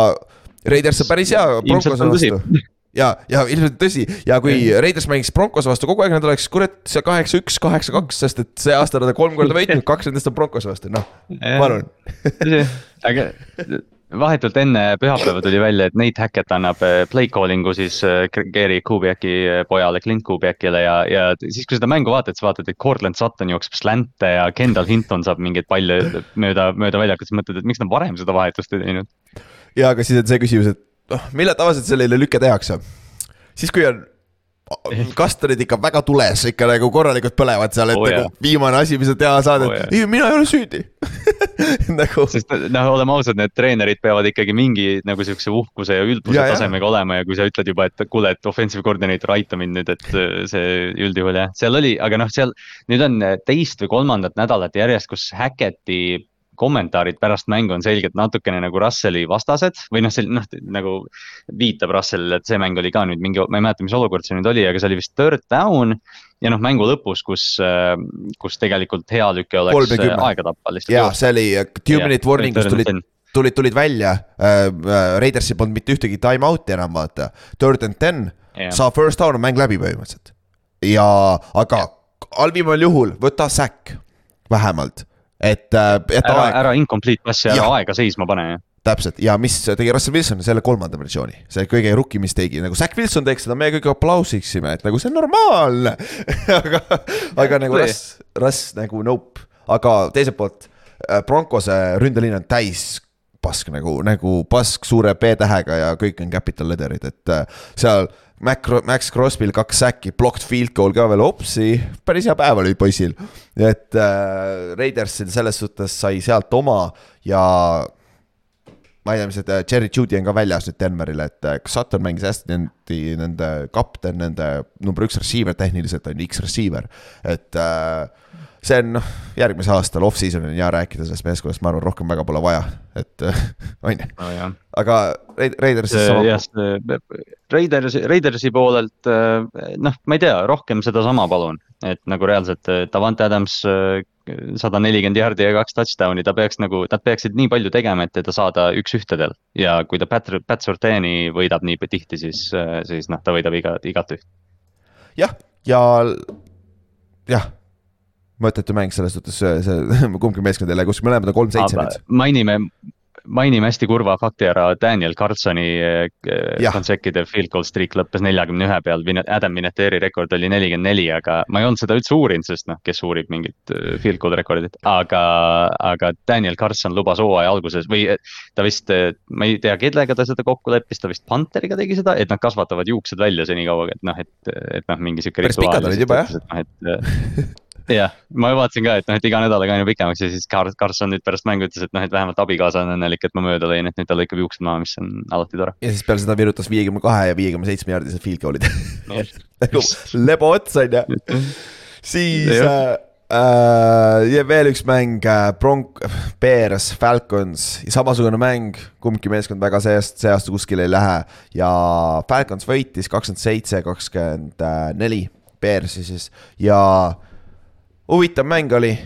Raiders on päris hea Broncose vastu. Ja, ja ilmselt tõsi. Ja kui Raiders mängiks Broncos vastu kogu aeg, nad oleks kurat see kaheksa, üks, kaheksa, kaks, sest et see aasta nad on kolm korda võitnud, *laughs* kaks nendest on Broncos vastu, noh, palun. *laughs* Aga vahetult enne pühapäeva tuli välja, et Nate Hackett annab äh, play calling'u siis äh, Gary Kubiaki äh, pojale, Clint Kubiakile ja, ja siis, kui seda mängu vaatad, siis vaatad, et Cortland Sutton jookseb slant'e ja Kendall Hinton saab mingeid palle mööda, mööda väljakut, siis mõtled, et miks nad varem seda vahetust ei teinud ja aga siis on see küsimus, et noh, millal tavaliselt sellele lüke tehakse? siis, kui on kastanid ikka väga tules, ikka nagu korralikult põlevad seal, et oh, nagu viimane asi, mis sa teha saad, et oh, ei, mina ei ole süüdi *laughs* nagu. sest noh, oleme ausad, need treenerid peavad ikkagi mingi nagu siukse uhkuse ja ülbuse ja, tasemega ja. olema ja kui sa ütled juba, et kuule, et offensive coordinator, aita mind nüüd, et see üldjuhul jah, seal oli, aga noh, seal nüüd on teist või kolmandat nädalat järjest, kus Hacketi kommentaarid pärast mängu on selgelt natukene nagu Russell'i vastased või noh, see noh nagu viitab Russellile, et see mäng oli ka nüüd mingi, ma ei mäleta, mis olukord see nüüd oli, aga see oli vist third down. ja noh, mängu lõpus, kus, kus tegelikult hea lüke oleks 30. aega tappa lihtsalt. ja see oli uh, two minute warning, kus tulid tulid, tulid välja äh,, Raidersil polnud mitte ühtegi time out'i enam vaata, third and ten yeah., saa first down on mäng läbi põhimõtteliselt. ja, aga halvimal juhul võta säkk, vähemalt et äh, jäta ära, aeg. ära incomplete passi, ära ja. aega seisma pane. täpselt. Ja mis tegi Russell Wilson? Selle kolmanda versiooni, see kõige rookie mistake'i nagu Zack Wilson teeks seda, me kõik aplausiksime, et nagu see on normaalne *laughs* aga, aga nagu Russ, Russ nagu nope, aga teiselt poolt äh, Broncose ründeliin on täis pask nagu, nagu pask suure B-tähega ja kõik on capital letter'id, et äh, seal Mac, Max Crosby'l kaks säki, blocked field goal ka veel, opsi, päris hea päev oli poisil. et äh, Raidersil selles suhtes sai sealt oma ja ma ei tea, mis, äh, Cherry Judy on ka väljas nüüd Denverile, et äh, Sutton mängis hästi nende, kapten, nende number üks receiver tehniliselt on X-receiver, et äh, see on noh, järgmisel aastal off-season on hea rääkida sellest meeskonnast, ma arvan, rohkem väga pole vaja, et *laughs* on ju. aga Raiders siis sama. jah, Raidersi, Raidersi poolelt noh, ma ei tea, rohkem sedasama palun, et nagu reaalselt Davante Adams sada nelikümmend jardi ja kaks touchdown'i, ta peaks nagu, nad peaksid nii palju tegema, et teda saada üks-ühtedel. ja kui ta Pat, Pat Surtani võidab nii tihti, siis, siis noh, ta võidab iga, igat üht. jah, ja jah mõttetu mäng selles suhtes, see, *laughs* kumbki meeskond ei lähe kuskil, mõlemad on kolm-seitse nüüd. mainime, mainime hästi kurva fakti ära, Daniel Carlsoni eh, consecutive field goal streak lõppes neljakümne ühe peal, Adam Vinatieri rekord oli nelikümmend neli, aga ma ei olnud seda üldse uurinud, sest noh, kes uurib mingit eh, field goal rekordit, aga, aga Daniel Carlson lubas hooaja alguses või eh, ta vist, ma ei tea, kellega ta seda kokku leppis, ta vist Panteriga tegi seda, et nad kasvatavad juuksed välja senikaua, et noh, et, et noh, mingi sihuke. päris pikad olid juba jah. noh, et *laughs* jah, ma vaatasin ka, et noh, et iga nädalaga aina pikemaks ja siis Kar-, Karlsson nüüd pärast mängu ütles, et noh, et vähemalt abikaasa on õnnelik, et ma mööda lõin, et nüüd ta lõikab juuksed maha, mis on alati tore. ja siis peale seda virutas viiekümne kahe ja viiekümne seitsme jaardised field goal'id *laughs* nagu lebo ots on ju. siis äh, äh, ja veel üks mäng äh,, Bronc-, Bears, Falcons, samasugune mäng, kumbki meeskond väga see-, see aasta kuskile ei lähe ja Falcons võitis kakskümmend seitse, kakskümmend neli. Bearsi siis ja huvitav mäng oli.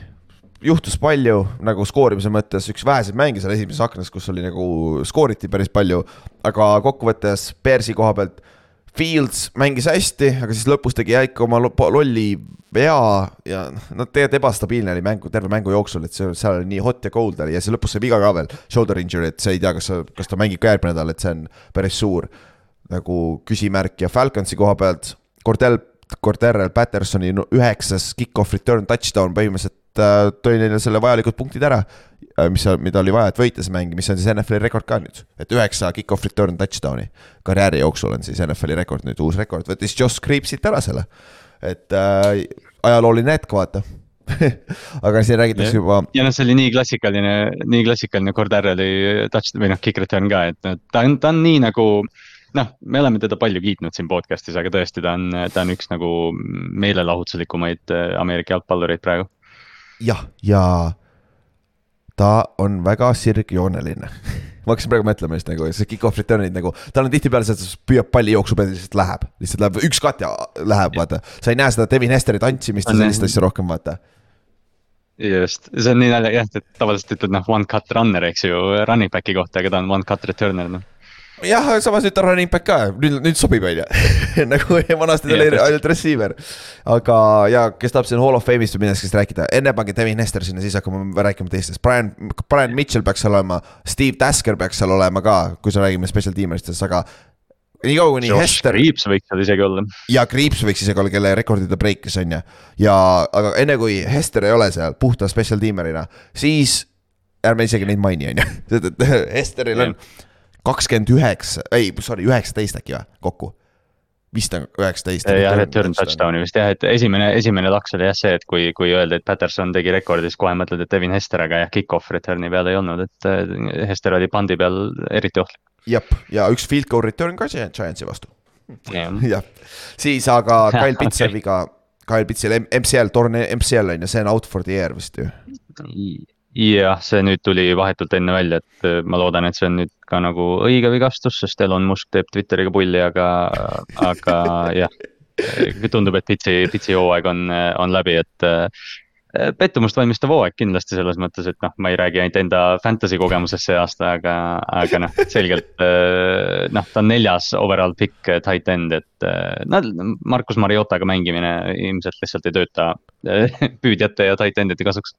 juhtus palju nagu skoorimise mõttes, üks väheseid mänge seal esimeses aknas, kus oli nagu skooriti päris palju. aga kokkuvõttes Bearsi koha pealt Fields mängis hästi, aga siis lõpus tegi jah ikka oma lolli vea ja noh, tegelikult ebastabiilne oli mängu, terve mängu jooksul, et see, seal oli nii hot ja cold oli ja siis lõpus sai viga ka veel. Shoulder injury, et sa ei tea, kas, kas ta mängib ka järgmine nädal, et see on päris suur nagu küsimärk ja Falconsi koha pealt. Cordell, Corderel Pattersoni üheksas kick-off return touchdown põhimõtteliselt äh, tõi neile selle vajalikud punktid ära. Äh, mis, mida oli vaja, et võita see mäng, mis on siis NFL-i rekord ka nüüd, et üheksa kick-off return touchdown'i. karjääri jooksul on siis NFL-i rekord nüüd, uus rekord, võttis Josh Creepsit ära selle et äh, ajalooline hetk, vaata *laughs* aga siin räägitakse ja. juba. ja noh, see oli nii klassikaline, nii klassikaline Cordarelli touch või noh, kick return ka, et ta on, ta on nii nagu noh, me oleme teda palju kiitnud siin podcast'is, aga tõesti, ta on, ta on üks nagu meelelahutuslikumaid äh, Ameerika jalgpallureid praegu. jah, ja ta on väga sirgjooneline. *laughs* Ma hakkasin praegu mõtlema just nagu see kick-off return'id nagu, tal on tihtipeale see, et püüab palli jooksu peale, lihtsalt läheb, lihtsalt läheb üks cut ja läheb, vaata. sa ei näe seda Devin Hesteri tantsimist ja sellist asja rohkem, vaata. Just, see on nii naljakas et tavaliselt ütled noh, one cut runner, eks ju, running back'i kohta, aga ta on one cut returner, noh jah, samas nüüd ta running back ka, nüüd, nüüd sobib, on ju. *laughs* nagu vanasti ta oli ainult receiver. aga ja, kes tahab siin Hall of Fame'ist või millestki rääkida, enne pange Devin Hester sinna, siis hakkame rääkima teistest. Brian, Brian Mitchell peaks seal olema, Steve Tasker peaks seal olema ka, kui sa räägime special teameristest, aga niikaua kuni Hester. Kriips võiks seal isegi olla. ja Kriips võiks isegi olla, kelle rekordid ta breikis, on ju. ja, aga enne kui Hester ei ole seal puhta special teamer'ina, siis ärme isegi neid maini, on ju, *laughs* sest et *laughs* Hesteril on yeah kakskümmend üheksa, ei, sorry, üheksateist äkki või, kokku vist on üheksateist. jah, return touchdown'i vist jah, et esimene, esimene laks oli jah see, et kui, kui öeldi, et Patterson tegi rekordi, siis kohe mõtled, et Devin Hester, aga jah, kick-off return'i peal ei olnud, et äh, Hester oli pandi peal eriti ohtlik. jah, ja üks field goal return ka Giantsi vastu. *laughs* jah, siis aga Kyle *laughs* Pitseviga, Kyle Pitsel, MCL, torne MCL on ju, see on out for the year vist ju jah, see nüüd tuli vahetult enne välja, et äh, ma loodan, et see on nüüd ka nagu õige vigastus, sest Elon Musk teeb Twitteriga pulli, aga, aga jah. tundub, et pitsi, pitsi hooaeg on, on läbi, et äh, pettumust valmistav hooaeg kindlasti selles mõttes, et noh, ma ei räägi ainult enda fantasy kogemusest see aasta, aga, aga noh, selgelt äh, noh, ta on neljas overall pick tight end, et noh, Markus Mariotaga mängimine ilmselt lihtsalt ei tööta püüdjate ja tight end'ide kasuks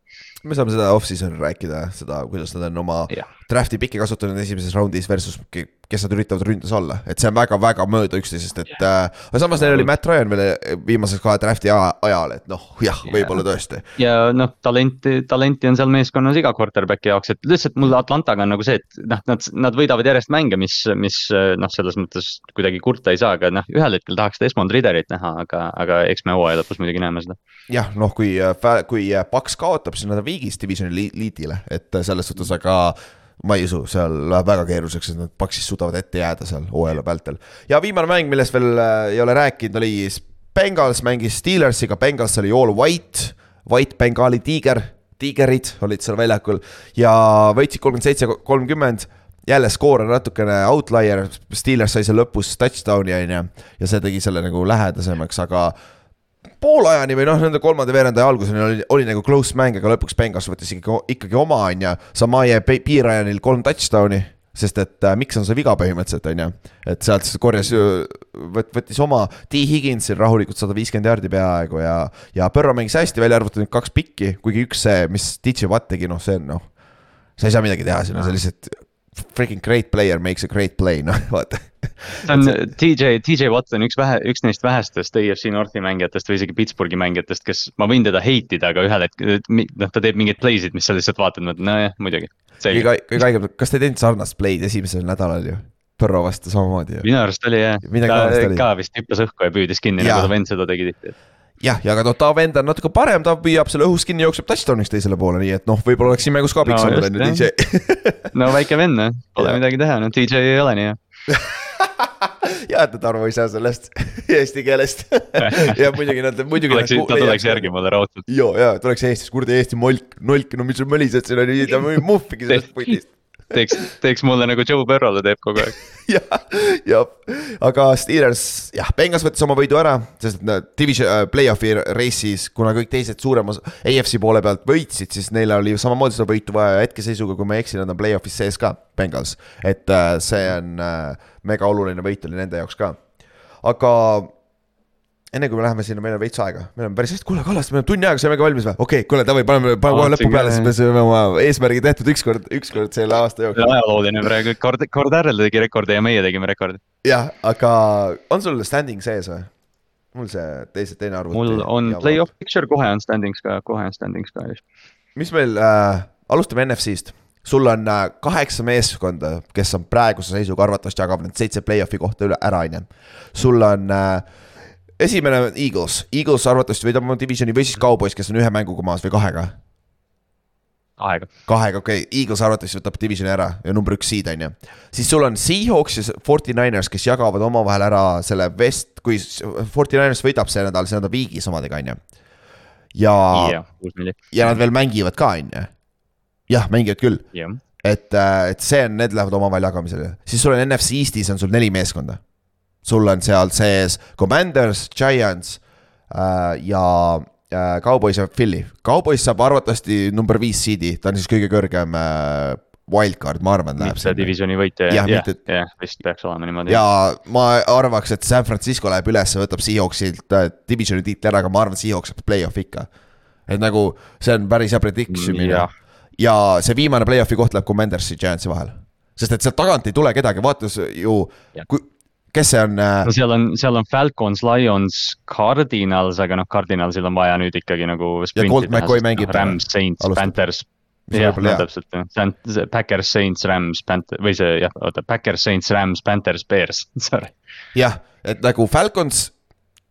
me saame seda off-season'il rääkida, seda, kuidas nad on oma yeah. Draft'i piki kasutanud esimeses raundis versus kes nad üritavad ründes olla, et see on väga-väga mööda üksteisest, et yeah.. Äh, aga samas neil oli Matt Ryan veel viimases kahe draft'i ajal, et noh, jah yeah., võib-olla tõesti. ja noh, talenti, talenti on seal meeskonnas iga quarterback'i jaoks, et lihtsalt mul Atlantaga on nagu see, et noh, nad, nad võidavad järjest mänge, mis, mis noh, selles mõttes kuidagi kurta ei saa, aga noh, ühel hetkel tahaks Desmond Ridderit näha, aga, aga eks me hooaja lõpus muidugi näeme seda. jah, noh, kui, kui Paks kaotab, siis nad on viigis divisioni liidile, et selles suhtes, aga ma ei usu, seal läheb väga keeruliseks, et nad Paksis suudavad ette jääda seal hooaja vältel. ja viimane mäng, millest veel äh, ei ole rääkinud, oli Bengals mängis Steelersiga, Bengals oli all white, white bengali tiiger, tiigerid olid seal väljakul ja võitsid kolmkümmend seitse, kolmkümmend. Jälle skoor on natukene outlier, Steelers sai seal lõpus touchdown'i on ju, ja see tegi selle nagu lähedasemaks, aga poolajani või noh, nende kolmanda veerandaja alguseni oli, oli nagu close mäng, aga lõpuks Bengals võttis ikkagi, ikkagi oma, on ju. Samaje piirajanil kolm touchdown'i, sest et äh, miks on see viga põhimõtteliselt, on ju. et sealt siis korjas, võt-, võttis oma T Higginsil rahulikult sada viiskümmend jaardi peaaegu ja, ja Põrro mängis hästi, välja arvatud need kaks pikki, kuigi üks see, mis DJ Watt tegi, noh, see on noh. sa ei saa midagi teha sinna, see lihtsalt freaking great player makes a great play, noh *laughs* vaata. see on TJ, TJ Watt on üks vähe, üks neist vähestest AFC Northi mängijatest või isegi Pittsburghi mängijatest, kes ma võin teda hate ida, aga ühel hetkel, noh, ta teeb mingeid play sid, mis sa lihtsalt vaatad, nojah, muidugi. kõige, kõige haigem, kas ta ei teinud sarnast play'd esimesel nädalal ju? Põrro vastu samamoodi ju. minu arust oli jah, ta ka vist hüppas õhku ja püüdis kinni, nagu ta vend seda tegi tihti jah, ja aga noh, ta vend on natuke parem, ta püüab selle õhus kinni, jookseb touchdown'iks teisele poole, nii et noh, võib-olla oleks siin mängus ka abiks olnud, on ju, DJ no väike vend, noh, pole midagi teha, no DJ ei ole nii hea *laughs* ja, et aru ei saa sellest *laughs* eesti keelest. Ja muidugi nad, muidugi. ta tuleks järgi mulle raudselt. joo, ja tuleks Eestis, kuradi Eesti molk, nolk, no mis sa mölised siin ta *laughs* muhvigi sellest putist teeks, teeks mulle nagu Joe Burrow'le teeb kogu aeg. *laughs* jah, jah, aga Steelers, jah, Bengals võttis oma võidu ära, sest nad division äh,, play-off'i race'is, kuna kõik teised suuremas AFC poole pealt võitsid, siis neil oli samamoodi seda võitu vaja ja hetkeseisuga, kui ma ei eksi, nad on play-off'is sees ka, Bengals. et äh, see on äh, mega oluline võit oli nende jaoks ka, aga enne kui me läheme sinna, meil on veits aega, meil on päris hästi, kuule Kallaste, meil on tunni aega, saime ka valmis või? okei okay,, kuule davai, paneme, paneme kohe lõpu peale, siis me saame oma eesmärgi tehtud ükskord, ükskord selle aasta jooksul. ajalooline praegu, kord, kord Härrel tegi rekordi ja meie tegime rekordi. jah, aga on sul standing sees või? mul see teise, teine arvuti. mul on play-off picture, kohe on standings ka, kohe on standings ka just. mis meil äh,, alustame NFC-st. sul on äh, kaheksa meeskonda, kes on praeguse seisuga arvatavasti jagavad need seitse play-off'i kohta üle ära, on ju. sul on äh, esimene on Eagles, Eagles arvatavasti võidab oma divisioni või siis Cowboys, kes on ühe mänguga maas või kahega aega. kahega, okei okay., Eagles arvatavasti võtab divisioni ära ja number üks seed on ju. siis sul on Seahawks ja Forty Niners, kes jagavad omavahel ära selle vest, kui Forty Niners võidab see nädal, siis nad on viigis omadega, on ju. ja milli. ja nad veel mängivad ka, on ju. jah, mängivad küll, jah, et, et see on, need lähevad omavahel jagamisele, siis sul on NFC Eestis on sul neli meeskonda. Sul on seal sees Commanders, Giants äh, ja äh, Cowboys ja Philly. Cowboys saab arvatavasti number viis seed'i, ta on siis kõige kõrgem äh, wildcard, ma arvan, läheb mitte sinna. divisjoni võitja, Jah, jah, jah vist peaks olema niimoodi. ja ma arvaks, et San Francisco läheb üles, võtab Seahawksilt äh, divisioni tiitli ära, aga ma arvan, Seahawks saab play-off'i ikka. et nagu see on päris hea prediction Jah. ja see viimane play-off'i koht läheb Commandersi Giantsi vahel. sest et sealt tagant ei tule kedagi, vaata s- ju kui, kes see on äh, no, seal on, seal on Falcons, Lions, Cardinals, aga noh, Cardinalsil on vaja nüüd ikkagi nagu. Colt McCoy mängib täna. Rams, Saints. Panthers. Jah, no täpselt jah, see on see Packers, Saints, Rams, Panther või see jah, oota, Packers, Saints, Rams, Panthers, Bears, *laughs* sorry. jah, et nagu Falcons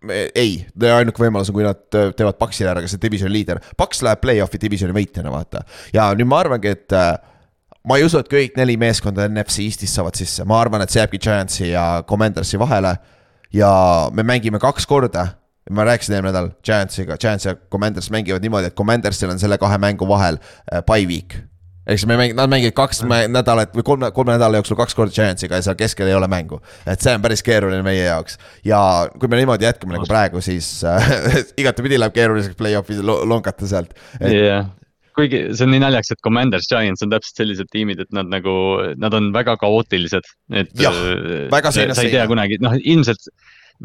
ei, ainuke võimalus on, kui nad äh, teevad Paxile ära, kes on divisioni liider. Pax läheb play-off'i divisioni võitjana, vaata. ja nüüd ma arvangi, et äh, ma ei usu, et kõik neli meeskonda NFC Eestis saavad sisse, ma arvan, et see jääbki Giantsi ja Commandersi vahele. ja me mängime kaks korda, ma rääkisin eelmine nädal Giantsiga, Giants ja Commanders mängivad niimoodi, et Commandersil on selle kahe mängu vahel äh, bye week. ehk siis me mängime, nad mängivad kaks nädalat või kolme, kolme nädala jooksul kaks korda Giantsiga ja seal keskel ei ole mängu. et see on päris keeruline meie jaoks ja kui me niimoodi jätkame nagu praegu, siis äh, *laughs* igatepidi läheb keeruliseks play-off'i lo- lonkata sealt. jah, kuigi see on nii naljakas, et Commanders, Giants on täpselt sellised tiimid, et nad nagu, nad on väga kaootilised, et. Jah, väga seinast sa ei tea seina. kunagi, noh ilmselt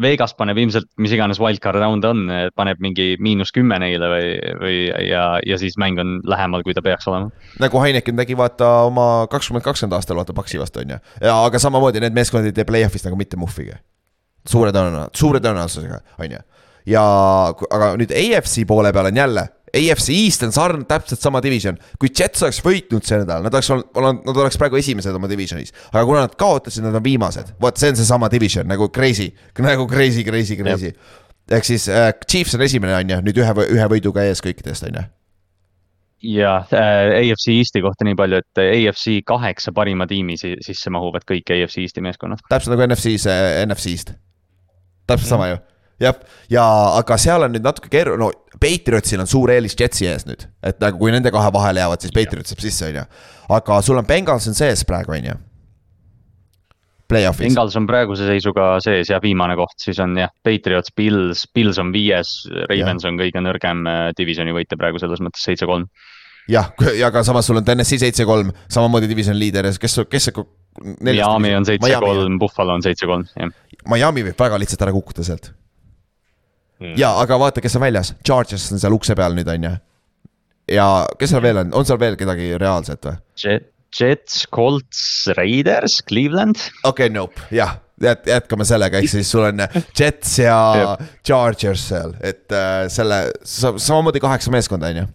Vegas paneb ilmselt, mis iganes wildcard round on, paneb mingi miinus kümme neile või, või ja, ja siis mäng on lähemal, kui ta peaks olema. nagu Heineken tegi vaata oma kakskümmend kakskümmend aastal vaata Paxi vastu on ju. ja aga samamoodi need meeskonnad ei tee play-off'ist nagu mitte muhvigi. suure tõenäosusega, suure tõenäosusega on ju. ja aga nüüd AFC poole peal on jälle, AFC East on sarnane, täpselt sama division. kui Jets oleks võitnud see nädal, nad oleks olnud, nad oleks praegu esimesed oma divisionis. aga kuna nad kaotasid, nad on viimased, vot see on seesama division nagu crazy, nagu crazy, crazy, crazy. ehk siis äh, Chiefs on esimene on ju, nüüd ühe, ühe võiduga ees kõikidest on ju ja äh, AFC Eesti kohta nii palju, et AFC kaheksa parima tiimi si sisse mahuvad kõik AFC Eesti meeskonnad. täpselt nagu NFC-s, NFC-st. täpselt sama ju, jah, ja aga seal on nüüd natuke keeruline, no Patriotsil on suur eelis Jetsi ees nüüd, et nagu kui nende kahe vahele jäävad, siis Patriot saab sisse, on ju. aga sul on Bengals on sees praegu, on ju. Play-off'is, Bengals on praeguse seisuga sees ja viimane koht, siis on jah, Patriots, Pils, Pils on viies, Ravens on kõige nõrgem äh, divisioni võitja praegu selles mõttes seitse-kolm. jah, ja aga samas sul on TNS-i seitse-kolm, samamoodi division liider ja kes, kes see. Miami on seitse-kolm, Buffalo on seitse-kolm, jah. Miami võib väga lihtsalt ära kukkuda sealt. Ja aga vaata, kes on väljas, Chargers on seal ukse peal nüüd on ju. ja kes seal veel on, on seal veel kedagi reaalset või? Jet, Jets, Colts, Raiders, Cleveland. okei okay,, nope, jah, jät-, jätkame sellega, ehk siis sul on Jets ja. Chargers seal, et äh, selle, samamoodi kaheksa meeskonda, on ju.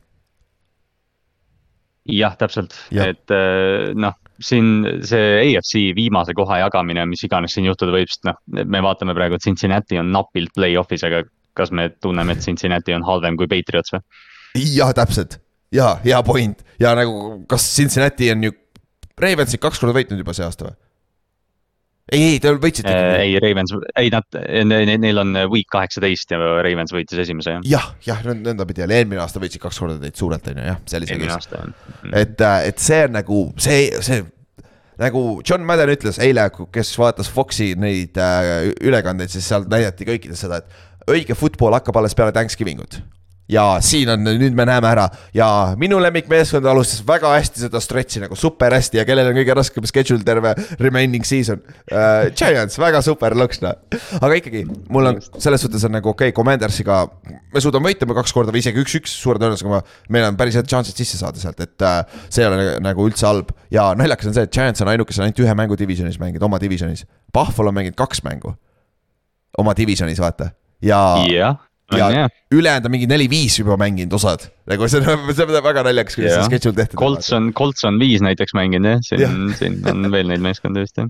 jah, täpselt, Jah. et äh, noh, siin see AFC viimase koha jagamine, mis iganes siin juhtuda võib, sest noh, me vaatame praegu, et Cincinnati on napilt play-off'is, aga kas me tunneme, et Cincinnati on halvem kui Patriots või? jah, täpselt ja hea point ja nagu, kas Cincinnati on ju Ravensit kaks korda võitnud juba see aasta või? ei, ei, te võitsite Äh, ei, Ravens, ei nad, neil on week kaheksateist ja Ravens võitis esimese jah. jah, jah, nõndapidi jälle, eelmine aasta võitsid kaks korda teid suurelt, on ju, jah, see oli see case. et, et see on nagu see, see nagu John Madden ütles eile, kes vaatas Foxi neid äh, ülekandeid, siis seal näidati kõikides seda, et õige football hakkab alles peale Thanksgiving ut. ja siin on, nüüd me näeme ära ja minu lemmikmeeskond alustas väga hästi seda stretch'i nagu super hästi ja kellel on kõige raskem schedule terve remaining season uh,. Giants, väga super lõks noh, aga ikkagi mul on selles suhtes on nagu okei okay,, Commandersiga me suudame võita kaks korda või isegi üks-üks suure tõenäosusega, meil on päris head šansid sisse saada sealt, et uh, see ei ole nagu üldse halb ja naljakas on see, et Giants on ainuke, kes on ainult ühe mängu divisionis mänginud, oma divisionis. Buffalo on mänginud kaks mängu oma divisionis, vaata ja jah, ja on jah. ülejäänud on mingi neli-viis juba mänginud osad, nagu see on, see on väga naljakas, kuidas see Jah. schedule tehtud Colts on, Colts on viis näiteks mänginud jah, siin, *laughs* siin on veel neid meeskondi vist jah.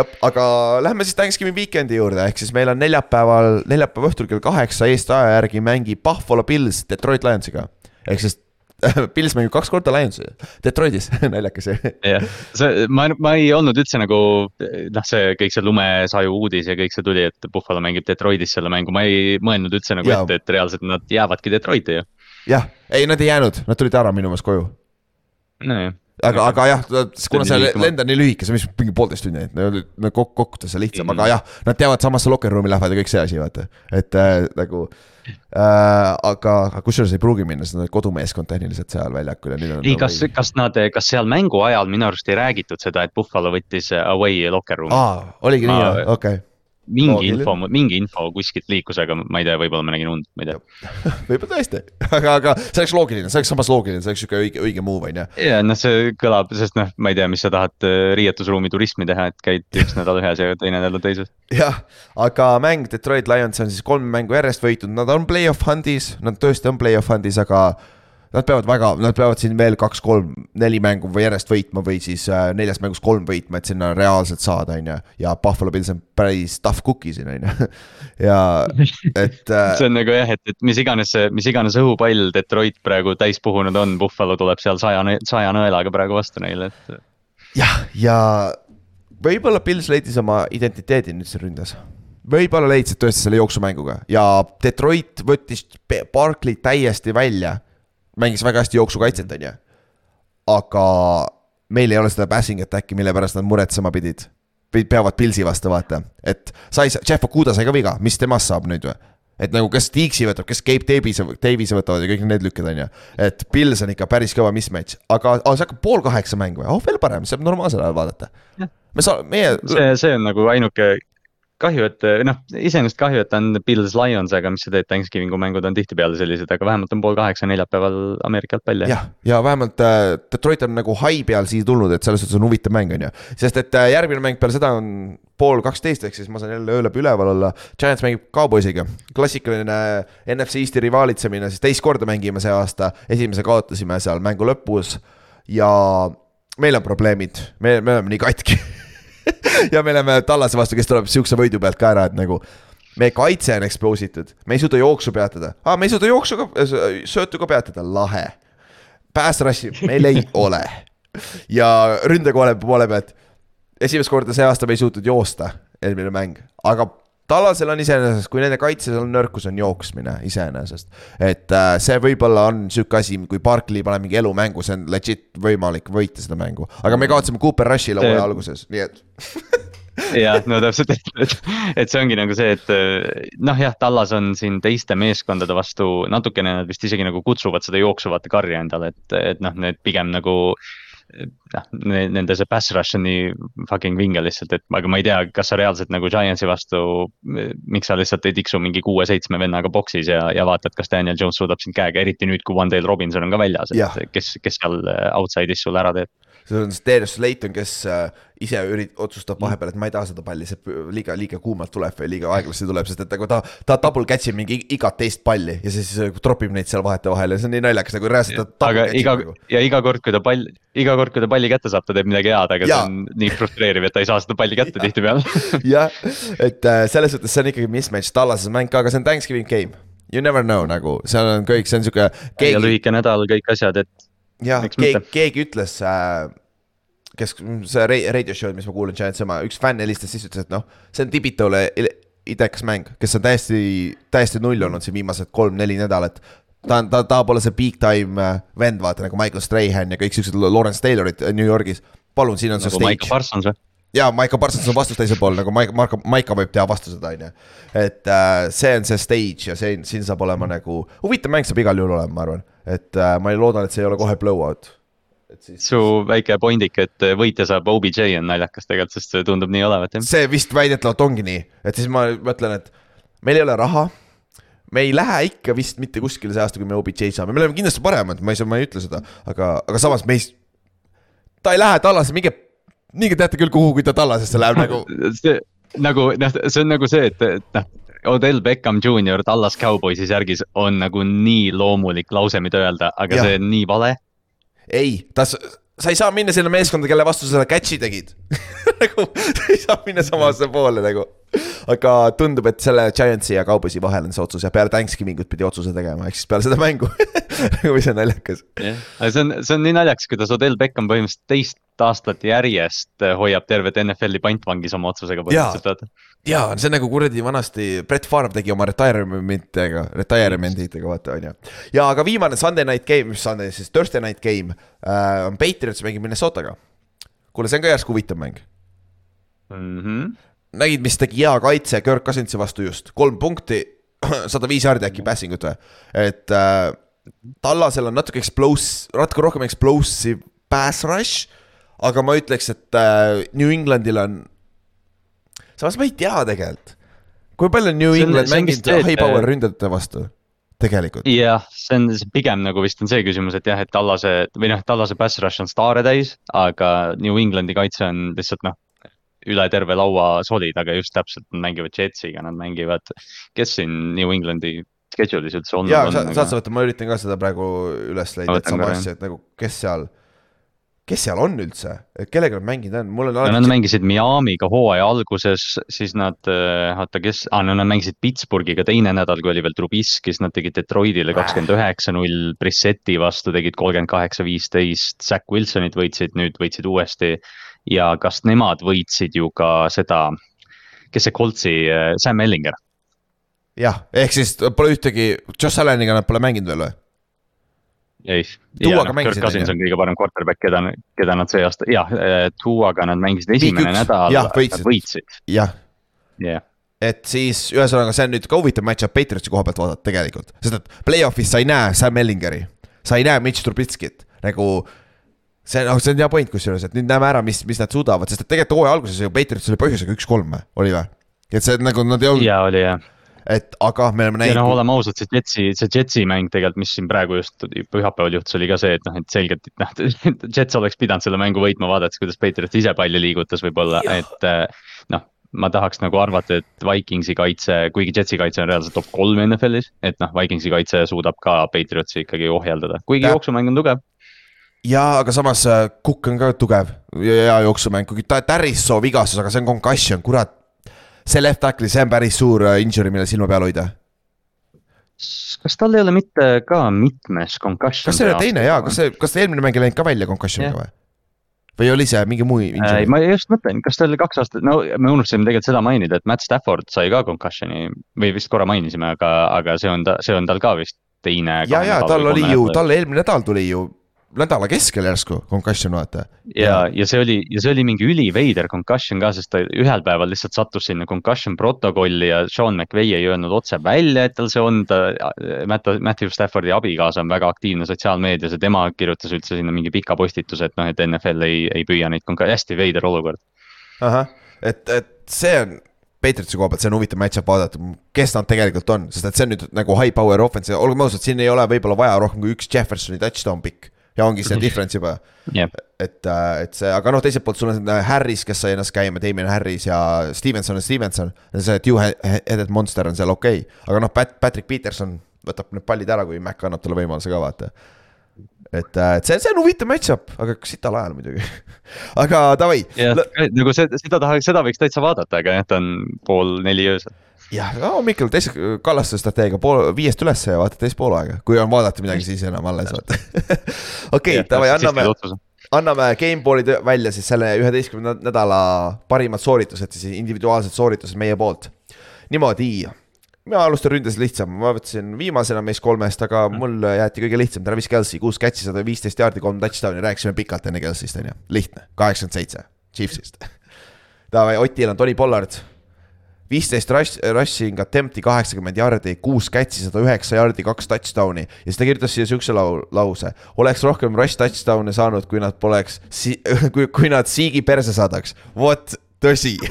jah, aga lähme siis Thanksgiving Weekend'i juurde, ehk siis meil on neljapäeval, neljapäeva õhtul kell kaheksa Eesti aja järgi mängib Buffalo Bills Detroit Lionsiga. ehk siis *laughs* Bills mängib kaks korda Lionsi, Detroitis, *laughs* naljakas jah. jah, see, ma, ma ei olnud üldse nagu noh, see kõik see lumesaju uudis ja kõik see tuli, et Buffalo mängib Detroitis selle mängu, ma ei mõelnud üldse nagu Jaa. ette, et reaalselt nad jäävadki Detroiti ju. jah, ei nad ei jäänud, nad tulid ära minu meelest koju. nojah, aga, aga jah, kuna see lend on nii lühike, see on vist mingi poolteist tundi, et nad kokku, kokku see lihtsam, Mhm. aga jah, nad teavad samasse locker room'i lähevad ja kõik see asi, vaata, et äh, nagu äh,. aga, aga kusjuures ei pruugi minna, sest nad olid kodumeeskond tehniliselt seal väljakul ja nüüd on. ei, kas, kas nad, kas seal mängu ajal minu arust ei räägitud seda, et Buffalo võttis away locker room'i aa, oligi nii okei mingi info, mingi info kuskilt liikus, aga ma ei tea, võib-olla ma nägin und, ma ei tea. *laughs* võib-olla tõesti, aga, aga see oleks loogiline, see oleks samas loogiline, see oleks sihuke õige, õige move on ju. ja noh, see kõlab, sest noh, ma ei tea, mis sa tahad äh, riietusruumi turismi teha, et käid üks nädal ühes ja teine nädal teises. jah, aga mäng Detroit Lions on siis kolm mängu järjest võitnud, nad on play-off hand'is, nad tõesti on play-off hand'is, aga Nad peavad väga, nad peavad siin veel kaks-kolm, neli mängu või järjest võitma või siis äh, neljas mängus kolm võitma, et sinna reaalselt saada, on ju. ja Buffalo Bills on päris tough cookie siin, on ju. *laughs* ja et äh, see on nagu jah, et, et mis iganes see, mis iganes õhupall Detroit praegu täis puhunud on, Buffalo tuleb seal saja, saja nõelaga praegu vastu neile, et. jah, ja võib-olla Pils leidis oma identiteedi nüüd siin ründes. võib-olla leidsid tõesti selle jooksumänguga ja Detroit võttis Barkley täiesti välja. Mängis väga hästi jooksukaitset, on ju. aga meil ei ole seda passing attack'i, mille pärast nad muretsema pidid. peavad Pilsi vastu, vaata, et sai, Jeff Okuda sai ka viga, mis temast saab nüüd või? et nagu kes Deaksi võtab, kes Gabe Davise, Davise võtavad ja kõik need lükked on ju. et Pils on ikka päris kõva mismatch, aga oh, see hakkab pool kaheksa mäng või, oh veel parem, saab normaalsel ajal vaadata. me saa-, meie, see, see on nagu ainuke kahju, et noh, iseenesest kahju, et ta on Bills Lions, aga mis sa teed, Thanksgiving'u mängud on tihtipeale sellised, aga vähemalt on pool kaheksa neljapäeval Ameerika jalgpall jah. jah, ja vähemalt äh, Detroit on nagu hai peal siia tulnud, et selles suhtes on huvitav mäng on ju. sest et äh, järgmine mäng peale seda on pool kaksteist, ehk siis ma saan jälle öö läbi üleval olla. Giants mängib Cowboysiga, klassikaline NFC Eesti rivalitsemine, siis teist korda mängime see aasta, esimese kaotasime seal mängu lõpus ja meil on probleemid, me, me oleme nii katki *laughs* *laughs* ja me oleme Tallase vastu, kes tuleb siukse võidu pealt ka ära, et nagu meie kaitse on expose itud, me ei suuda jooksu peatada. Ah,, me ei suuda jooksu ka, söötu ka peatada, lahe. päästerassi meil ei *laughs* ole. Ja ründekoole poole pealt, esimest korda see aasta me ei suutnud joosta, eelmine mäng, aga Tallasel on iseenesest, kui nende kaitses on nõrkus, on jooksmine iseenesest. et äh, see võib-olla on sihuke asi, kui Barkley paneb mingi elu mängu, see on legit võimalik võita seda mängu, aga me kaotasime Cooper Rushile hooaja alguses, nii et *laughs* jah, no täpselt, et, et, see ongi nagu see, et eh, noh, jah, Tallas on siin teiste meeskondade vastu natukene nad vist isegi nagu kutsuvad seda jooksuvat karja endale, et, et noh, need pigem nagu noh, nende see pass rush on nii fucking vinge lihtsalt, et aga ma ei tea, kas sa reaalselt nagu Giantsi vastu, miks sa lihtsalt ei tiksu mingi kuue-seitsme vennaga boksis ja, ja vaatad, kas Daniel Jones suudab sind käega, eriti nüüd, kui Wandale Robinson on ka väljas, et kes, kes seal outside'is sulle ära teeb. See on Darius Slayton, kes äh, ise ürit-, otsustab vahepeal, et ma ei taha seda palli, see liiga, liiga kuumalt tuleb või liiga aeglasti tuleb, sest et nagu ta, ta double catch ib mingi igat teist palli ja siis äh, tropib neid seal vahetevahel ja see on nii naljakas nagu reaalselt ta aga iga nagu. ja iga kord, kui ta pall, iga kord, kui ta palli kätte saab, ta teeb midagi head, aga Jaa. see on nii frustreeriv, et ta ei saa seda palli kätte tihtipeale. *laughs* jah, et äh, selles suhtes see on ikkagi mismatch, Tallases mäng ka, aga see on Thanksgiving game. You never know nagu, seal on kõik, see on sihuke, ja keegi, lühike nädal, kõik asjad, et jah, keegi keegi ütles äh, kes, see ra- radio show, mis ma kuulan, Giants oma, üks fänn helistas siis ütles, et noh, see on Tibitole idekas mäng, kes on täiesti, täiesti null olnud siin viimased kolm-neli nädalat. ta on, ta tahab olla see big time äh, vend, vaata nagu Michael Strahan ja kõik siuksed Lawrence Taylorid äh, New Yorgis. palun, siin on see nagu Michael stage. Parsons või? ja Michael Parsons on vastus teisel pool nagu Maiko, Marko, Maiko võib teha vastused, on ju. et äh, see on see stage ja see, siin saab olema nagu, huvitav mäng saab igal juhul olema, ma arvan. et äh, ma loodan, et see ei ole kohe blowout. Siis su väike poindik, et võitja saab OBJ on naljakas tegelikult, sest see tundub nii olevat jah. see vist väidetavalt ongi nii, et siis ma mõtlen, et meil ei ole raha. me ei lähe ikka vist mitte kuskile see aasta, kui me OBJ saame, me oleme kindlasti paremad, ma ei saa, ma ei ütle seda, aga, aga samas me ei. ta ei lähe tallasse, minge, minge teate küll, kuhu, kui ta tallasesse läheb nagu. *laughs* see nagu noh, see on nagu see, et, et noh. Odell Beckham Jr Dallas Cowboysi särgis on nagu nii loomulik lause, mida öelda, aga ja. see on nii vale. ei, ta, sa ei saa minna sinna meeskonda, kelle vastu sa selle catch'i tegid. *laughs* nagu, ei saa minna samasse poole nagu. aga tundub, et selle Giantsi ja Cowboysi vahel on see otsus ja peale Thanksgiving ut pidi otsuse tegema, ehk siis peale seda mängu. *laughs* nagu mis on naljakas. jah, aga see on, see on nii naljakas, kuidas Odell Beckham põhimõtteliselt teist aastat järjest hoiab tervet NFL-i pantvangis oma otsusega põhimõtteliselt, vaata. ja see on nagu kuradi vanasti Brett Favre tegi oma retirement'idega, retirement itega vaata on ju. ja aga viimane Sunday night game, mis Sunday siis Thursday night game äh, on Patriots mängib Minnesotaga. kuule, see on ka järsku huvitav mäng. Mhm. nägid, mis tegi hea kaitse Kirk Cousinsi vastu just, kolm punkti, *clears throat* sada viis jaardi äkki passing ut või, et äh, Tallasel on natuke explosive, natuke rohkem explosive pass rush, aga ma ütleks, et äh, New Englandil on, samas ma ei tea tegelikult, kui palju New England on mänginud high power ründajate vastu, tegelikult. jah, see on pigem nagu vist on see küsimus, et jah, et Tallase või noh, Tallase pass rush on staare täis, aga New Englandi kaitse on lihtsalt noh. üle terve laua solid, aga just täpselt nad mängivad Jetsiga, nad mängivad, kes siin New Englandi schedule'is üldse olnud ja on. sa, saad sa võtta, ma üritan ka seda praegu üles leida, et sama asja, et nagu kes seal, kes seal on üldse, kellega nad mänginud on, mul on no nad alati. mängisid Miami'ga hooaja alguses, siis nad, oota, kes ah,, no nad mängisid Pittsburghiga teine nädal, kui oli veel Trubiskis, nad tegid Detroitile kakskümmend üheksa null, Brisseti vastu tegid kolmkümmend kaheksa, viisteist, Zack Wilsonit võitsid, nüüd võitsid uuesti. ja kas nemad võitsid ju ka seda, kes see Coltsi, Sam Ellinger, jah, ehk siis pole ühtegi, Josh Alleniga nad pole mänginud veel või? ei. Mängisid, Kirk Cousins on kõige parem quarterback, keda, keda nad see aasta, jah, Tuuaga nad mängisid esimene üks. nädal, võitsid. jah, jah. et siis ühesõnaga, see on nüüd ka huvitav match-up Patriotsi koha pealt vaadata tegelikult, sest et play-off'is sa ei näe Sam Ellingeri, sa ei näe Mitch Trubitskit nagu see on, see on hea point kusjuures, et nüüd näeme ära, mis, mis nad suudavad, sest et tegelikult hooaja alguses ju Patriots oli põhjusega üks-kolm oli või? et see nagu nad ei olnud, ja oli jah et aga me oleme ja noh, näinud, oleme ausad, see Jetsi, see Jetsi mäng tegelikult, mis siin praegu just pühapäeval juhtus, oli ka see, et noh, et selgelt, et noh, *laughs* Jets oleks pidanud selle mängu võitma, vaadates, kuidas Patriots ise palli liigutas võib-olla, et äh, noh, ma tahaks nagu arvata, et Vikingsi kaitse, kuigi Jetsi kaitse on reaalselt top kolm NFL-is, et noh, Vikingsi kaitse suudab ka Patriotsi ikkagi ohjeldada, kuigi Täp- jooksumäng on tugev. jaa, aga samas äh, Cook on ka tugev ja hea jooksumäng, kuigi ta Tarissoo vigastus, aga see on concussion, kurat. See left tackle'i, see on päris suur äh, injury, mille silma peal hoida kas tal ei ole mitte ka mitmes concussion? kas see oli teine jaa, kas see, kas eelmine mäng ei läinud ka välja concussion'iga või? või oli see mingi muu ei, injury? ma just mõtlen, kas tal oli kaks aastat, no me unustasime tegelikult seda mainida, et Matt Stafford sai ka concussion'i või vist korra mainisime, aga, aga see on ta, see on tal ka vist teine. ja, ja tal oli ju, tal eelmine nädal tuli ju nädala keskel järsku concussion vaata. ja, ja see oli, ja see oli mingi üliveider concussion ka, sest ta ühel päeval lihtsalt sattus sinna concussion protokolli ja Sean McVay ei öelnud otse välja, et tal see on, ta, Matt, Matthew Staffordi abikaasa on väga aktiivne sotsiaalmeedias ja tema kirjutas üldse sinna mingi pika postituse, et noh, et NFL ei, ei püüa neid, hästi veider olukord. ahah, et, et see on Patriotsi koha pealt, see on huvitav match-up vaadata, kes nad tegelikult on, sest et see on nüüd nagu high power offense ja olgem ausad, siin ei ole võib-olla vaja rohkem kui üks Jeffersoni touchdown pick ja ongi see difference juba jah, et, et see, aga noh, teiselt poolt sul on äh, Harris, kes sai ennast käima, Damien Harris ja Stevenson on Stevenson. see two-headed monster on seal okei okay., aga noh, Pat-, Patrick Peterson võtab need pallid ära, kui Mac annab talle võimaluse ka vaata. et, et see, see on huvitav match-up, aga sital ajal muidugi. *laughs* aga davai, jah, nagu see, seda tahaks, seda võiks täitsa vaadata, aga jah, ta on pool neli öösel. jah, hommikul teise Kallaste strateegia pool, viiest üles ja vaata teist poolaega, kui on vaadata midagi, siis enam alles vaata. *laughs* okei, davai, anname, anname Gameball'id välja siis selle üheteistkümnenda nädala parimad sooritused, siis individuaalsed sooritused meie poolt. niimoodi, mina alustan ründes lihtsam, ma võtsin viimasena meist kolmest, aga mul jäeti kõige lihtsam, Travis Kelci, kuus catch'i, sada viisteist jaardi, kolm touchdown'i, rääkisime pikalt enne Kelcist, on ju, lihtne, kaheksakümmend seitse, Chiefsist. *laughs* Davai, Otil on Tony Pollard, viisteist rush, rushing attempt'i, kaheksakümmend jardi, kuus catch'i, sada üheksa jardi, kaks touchdown'i ja siis ta kirjutas siia siukse lau-, lause. oleks rohkem rush touchdown'e saanud, kui nad poleks si-, *laughs* kui, kui nad siigi perse saadaks, vot tõsi *laughs*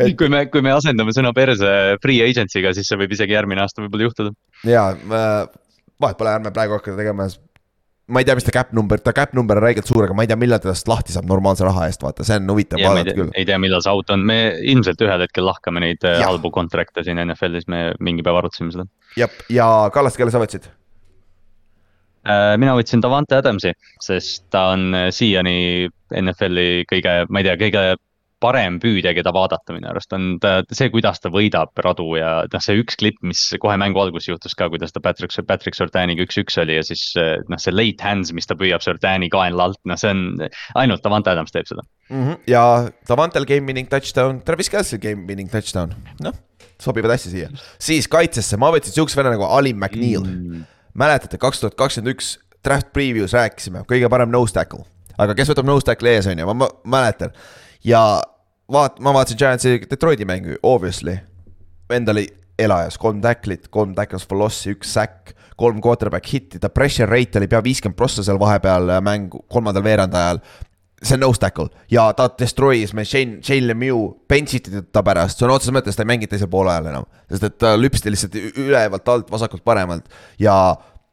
et... kui me, kui me asendame sõna perse free agency'ga, siis see võib isegi järgmine aasta võib-olla juhtuda. ja vahet pole, ärme praegu hakata tegema. Ma ei tea, mis ta cap number, ta cap number on räigelt suur, aga ma ei tea, millal tast lahti saab normaalse raha eest, vaata, see on huvitav ja, vaadata küll. ei tea, millal see out on, me ilmselt ühel hetkel lahkame neid ja. halbu contract'e siin NFL-is, me mingi päev arutasime seda. jah, ja Kallaste, kelle sa võtsid? Äh, mina võtsin Davante Adamsi, sest ta on siiani NFL-i kõige, ma ei tea, kõige parem püüdja, keda vaadata minu arust on ta, see, kuidas ta võidab radu ja noh, see üks klipp, mis kohe mängu alguses juhtus ka, kuidas ta Patrick, Patrick Surtaniga üks-üks oli ja siis noh, see late hands, mis ta püüab Surtani kaenla alt, noh, see on ainult Davante Adams teeb seda mm. -hmm. ja Davantel game winning touchdown, Travis Kelce game winning touchdown, noh, sobivad hästi siia. siis kaitsesse, ma võtsin sihukese venna nagu Ali McNeil mm.. mäletate, kaks tuhat kakskümmend üks draft preview's rääkisime, kõige parem nose tackle aga kes võtab nose tackle'i ees, on ju, ma mäletan ja vaat-, ma vaatasin Giantsi Detroiti mängu, obviously. vend oli elajas, kolm tacklit, kolm tackles for loss'i, üks sack, kolm quarterback hitti, ta pressure rate oli pea viiskümmend prossa seal vahepeal äh, mängu kolmandal veerandajal. see on nose tackle ja ta destroy'is me Shane, Shane Lemieux, bench iti ta pärast, sõna otseses mõttes ta ei mänginud teisel poolajal enam. sest et ta lüpsti lihtsalt ülevalt alt, vasakult paremalt ja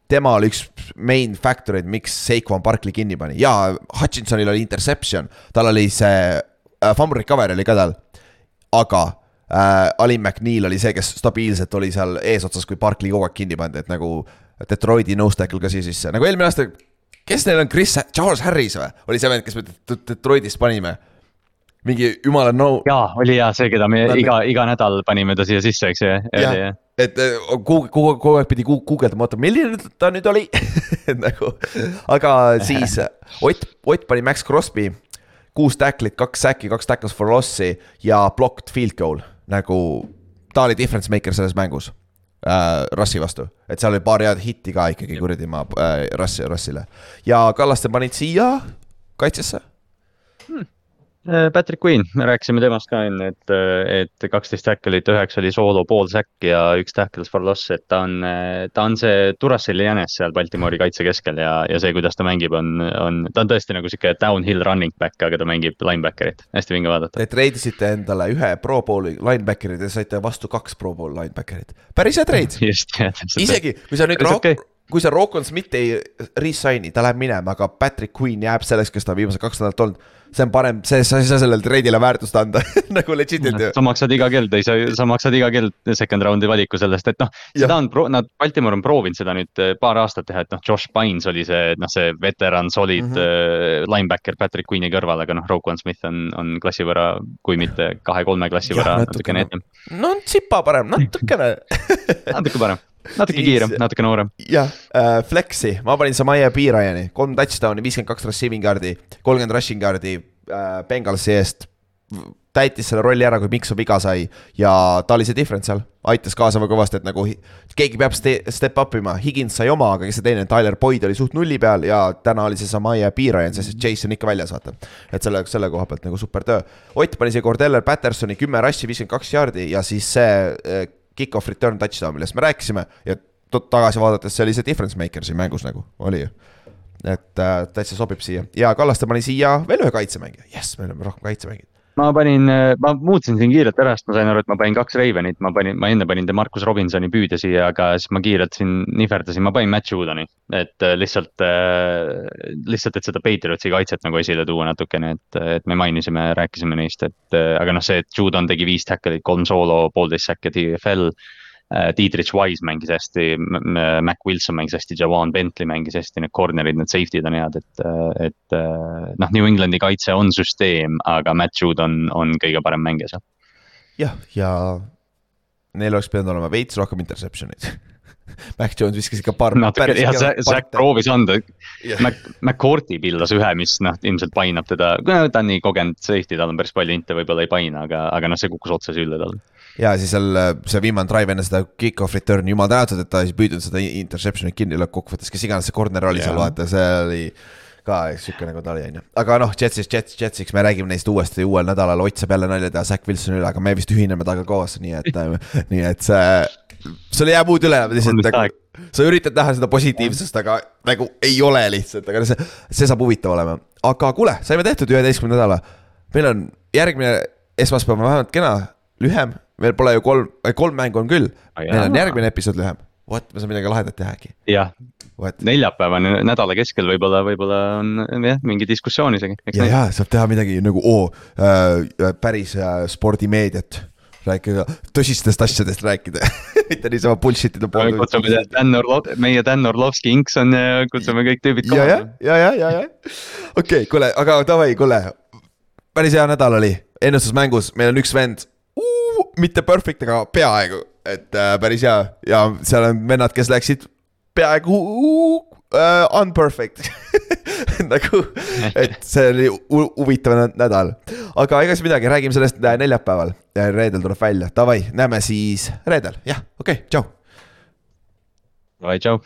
tema oli üks main factor eid, miks Seikon Barkley kinni pani ja Hutchinsonil oli interception, tal oli see äh, fumble recovery oli ka tal, aga äh, Ali McNeil oli see, kes stabiilselt oli seal eesotsas, kui Barkley kogu aeg kinni pandi, et nagu Detroiti tackle ka siia sisse, nagu eelmine aasta. kes neil on, Chris, Charles Harris või, oli see vend, kes me Detroitis panime mingi jumala no. jaa, oli jaa see, keda me Nad... iga, iga nädal panime ta siia sisse, eks ju. et kogu, kogu, kogu aeg pidi guugeldama, oota, milline ta nüüd oli *laughs* nagu, aga *laughs* siis Ott, Ott pani Max Crosby kuus tacklit, kaks säki, kaks tackles for loss'i ja blocked field goal, nagu ta oli difference maker selles mängus äh, Rassi vastu, et seal oli paar head hitti ka ikkagi kuradi ma äh, Rassi, Rassile. ja Kallaste panid siia kaitsesse. Hmm Patrick Queen, me rääkisime temast ka enne, et, et kaksteist tackle'it, üheksa oli soolo, pool säkki ja üks tackles for loss, et ta on, ta on see Duracell'i jänes seal Baltimori kaitse keskel ja, ja see, kuidas ta mängib, on, on, ta on tõesti nagu sihuke downhill running back, aga ta mängib linebacker'it, hästi vinge vaadata. Te treidisite endale ühe pro bowl'i linebacker'i, te saite vastu kaks pro bowl linebacker'it, päris hea treid. *laughs* isegi, kui sa nüüd rohkem okay kui sa Rokon Smith ei re-sign'i, ta läheb minema, aga Patrick Queen jääb selleks, kes ta viimased kaks nädalat olnud. See on parem, see, sa ei saa sellele treidile väärtust anda *laughs* nagu legit'ilt ju. sa maksad iga kell, sa, sa maksad iga kell second round'i valiku sellest, et noh. seda on, nad, Baltimore on proovinud seda nüüd eh, paar aastat teha, et noh, Josh Bynes oli see, noh, see veteran solid mm -hmm. linebacker Patrick Queen'i kõrval, aga noh, Rokon Smith on, on klassi võrra, kui mitte kahe-kolme klassi võrra natukene etem. no tsipa parem, natukene *laughs* natuke parem natuke siis, kiirem, natuke noorem. jah äh,, Flexi, ma panin Samaya Piirajani, kolm touchdown'i, viiskümmend kaks receiving yard'i, kolmkümmend rushing yard'i äh, Bengalsi eest. täitis selle rolli ära, kui Miksu viga sai ja ta oli see difference seal, aitas kaasa väga kõvasti, et nagu keegi peab ste step up ima, Higins sai oma, aga kes see teine, Tyler Boyd oli suht nulli peal ja täna oli see Samaya Piirajan, sest Jason ikka väljas, vaata. et selle, selle koha pealt nagu super töö. Ott pani siia Cordeller Pattersoni kümme rush'i, viiskümmend kaks yard'i ja siis see äh, kick-off return touchdown, millest me rääkisime ja tagasi vaadates see oli see difference maker siin mängus nagu, oli ju. et äh, täitsa sobib siia ja Kallaste pani siia veel ühe kaitsemängija, jess, me oleme rohkem kaitsemängijaid. Ma panin, äh, ma muutsin siin kiirelt ära, sest ma sain aru, et ma panin kaks Ravenit, ma panin, ma enne panin Markus Robinsoni püüdja siia, aga siis ma kiirelt siin nihverdasin, ma panin Matt Judoni. et äh, lihtsalt äh,, lihtsalt, et seda Patriotsi kaitset nagu esile tuua natukene, et, et me mainisime, rääkisime neist, et aga noh, see, et Judon tegi viis tackle'it, kolm soolo, poolteist säkki TFL Dietrich Wise mängis hästi, Mac Wilson mängis hästi, Jawan Bentley mängis hästi, need corner'id, need safety'd on head, et, et äh, noh, New Englandi kaitse on süsteem, aga Matt Jude on, on kõige parem mängija seal. jah, ja neil oleks pidanud olema veits rohkem interception'id *laughs* Mac Jones viskas ikka paar. natuke, jah, Zack proovis anda yeah., Mac, McCourty pildas ühe, mis noh, ilmselt painab teda, ta on nii kogenud safety, tal on päris palju inte, võib-olla ei paina, aga, aga noh, see kukkus otse sülle talle ja siis seal äh, see viimane drive enne seda kick-off return'i, jumal tänatud, et ta ei püüdnud seda interception'it kinni lõppkokkuvõttes, kes iganes see corner oli seal, vaata, see oli ka sihuke nagu ta oli, on ju. aga noh, Jetsist, Jets, Jetsiks me räägime neist uuesti uuel nädalal, Ott saab jälle nalja teha Zack Wilsoni üle, aga me vist ühineme temaga koos, nii et *laughs* nii et see, sul ei jää muud üle, lihtsalt nagu. sa üritad näha seda positiivsust, aga nagu ei ole lihtsalt, aga see, see saab huvitav olema. aga kuule, saime tehtud üheteistkümnenda nädala. meil on järgmine esmaspäev on vähemalt kena, lühem meil pole ju kolm, kolm mängu on küll, meil on järgmine episood lühem. Vot, me saame midagi lahedat teha äkki. jah, neljapäevane nädala keskel võib-olla, võib-olla on jah, mingi diskussioon isegi. ja, ja saab teha midagi nagu oo äh,, päris äh, spordimeediat rääkida, tõsistest asjadest rääkida *laughs* mitte niisama bullshit ida. kutsume Dan Orlov, meie Dan Orlovski Inkson ja kutsume kõik tüübid kohale. ja, ja, ja, ja, ja, okei okay,, kuule, aga davai, kuule. päris hea nädal oli, ennustusmängus, meil on üks vend mitte perfect, aga peaaegu, et äh, päris hea ja seal on vennad, kes läksid peaaegu uh, unperfect *laughs* nagu, et see oli huvitav nädal. aga ega siis midagi, räägime sellest äh, neljapäeval. reedel tuleb välja, davai, näeme siis reedel, jah, okei okay,, tšau. Davai, tšau.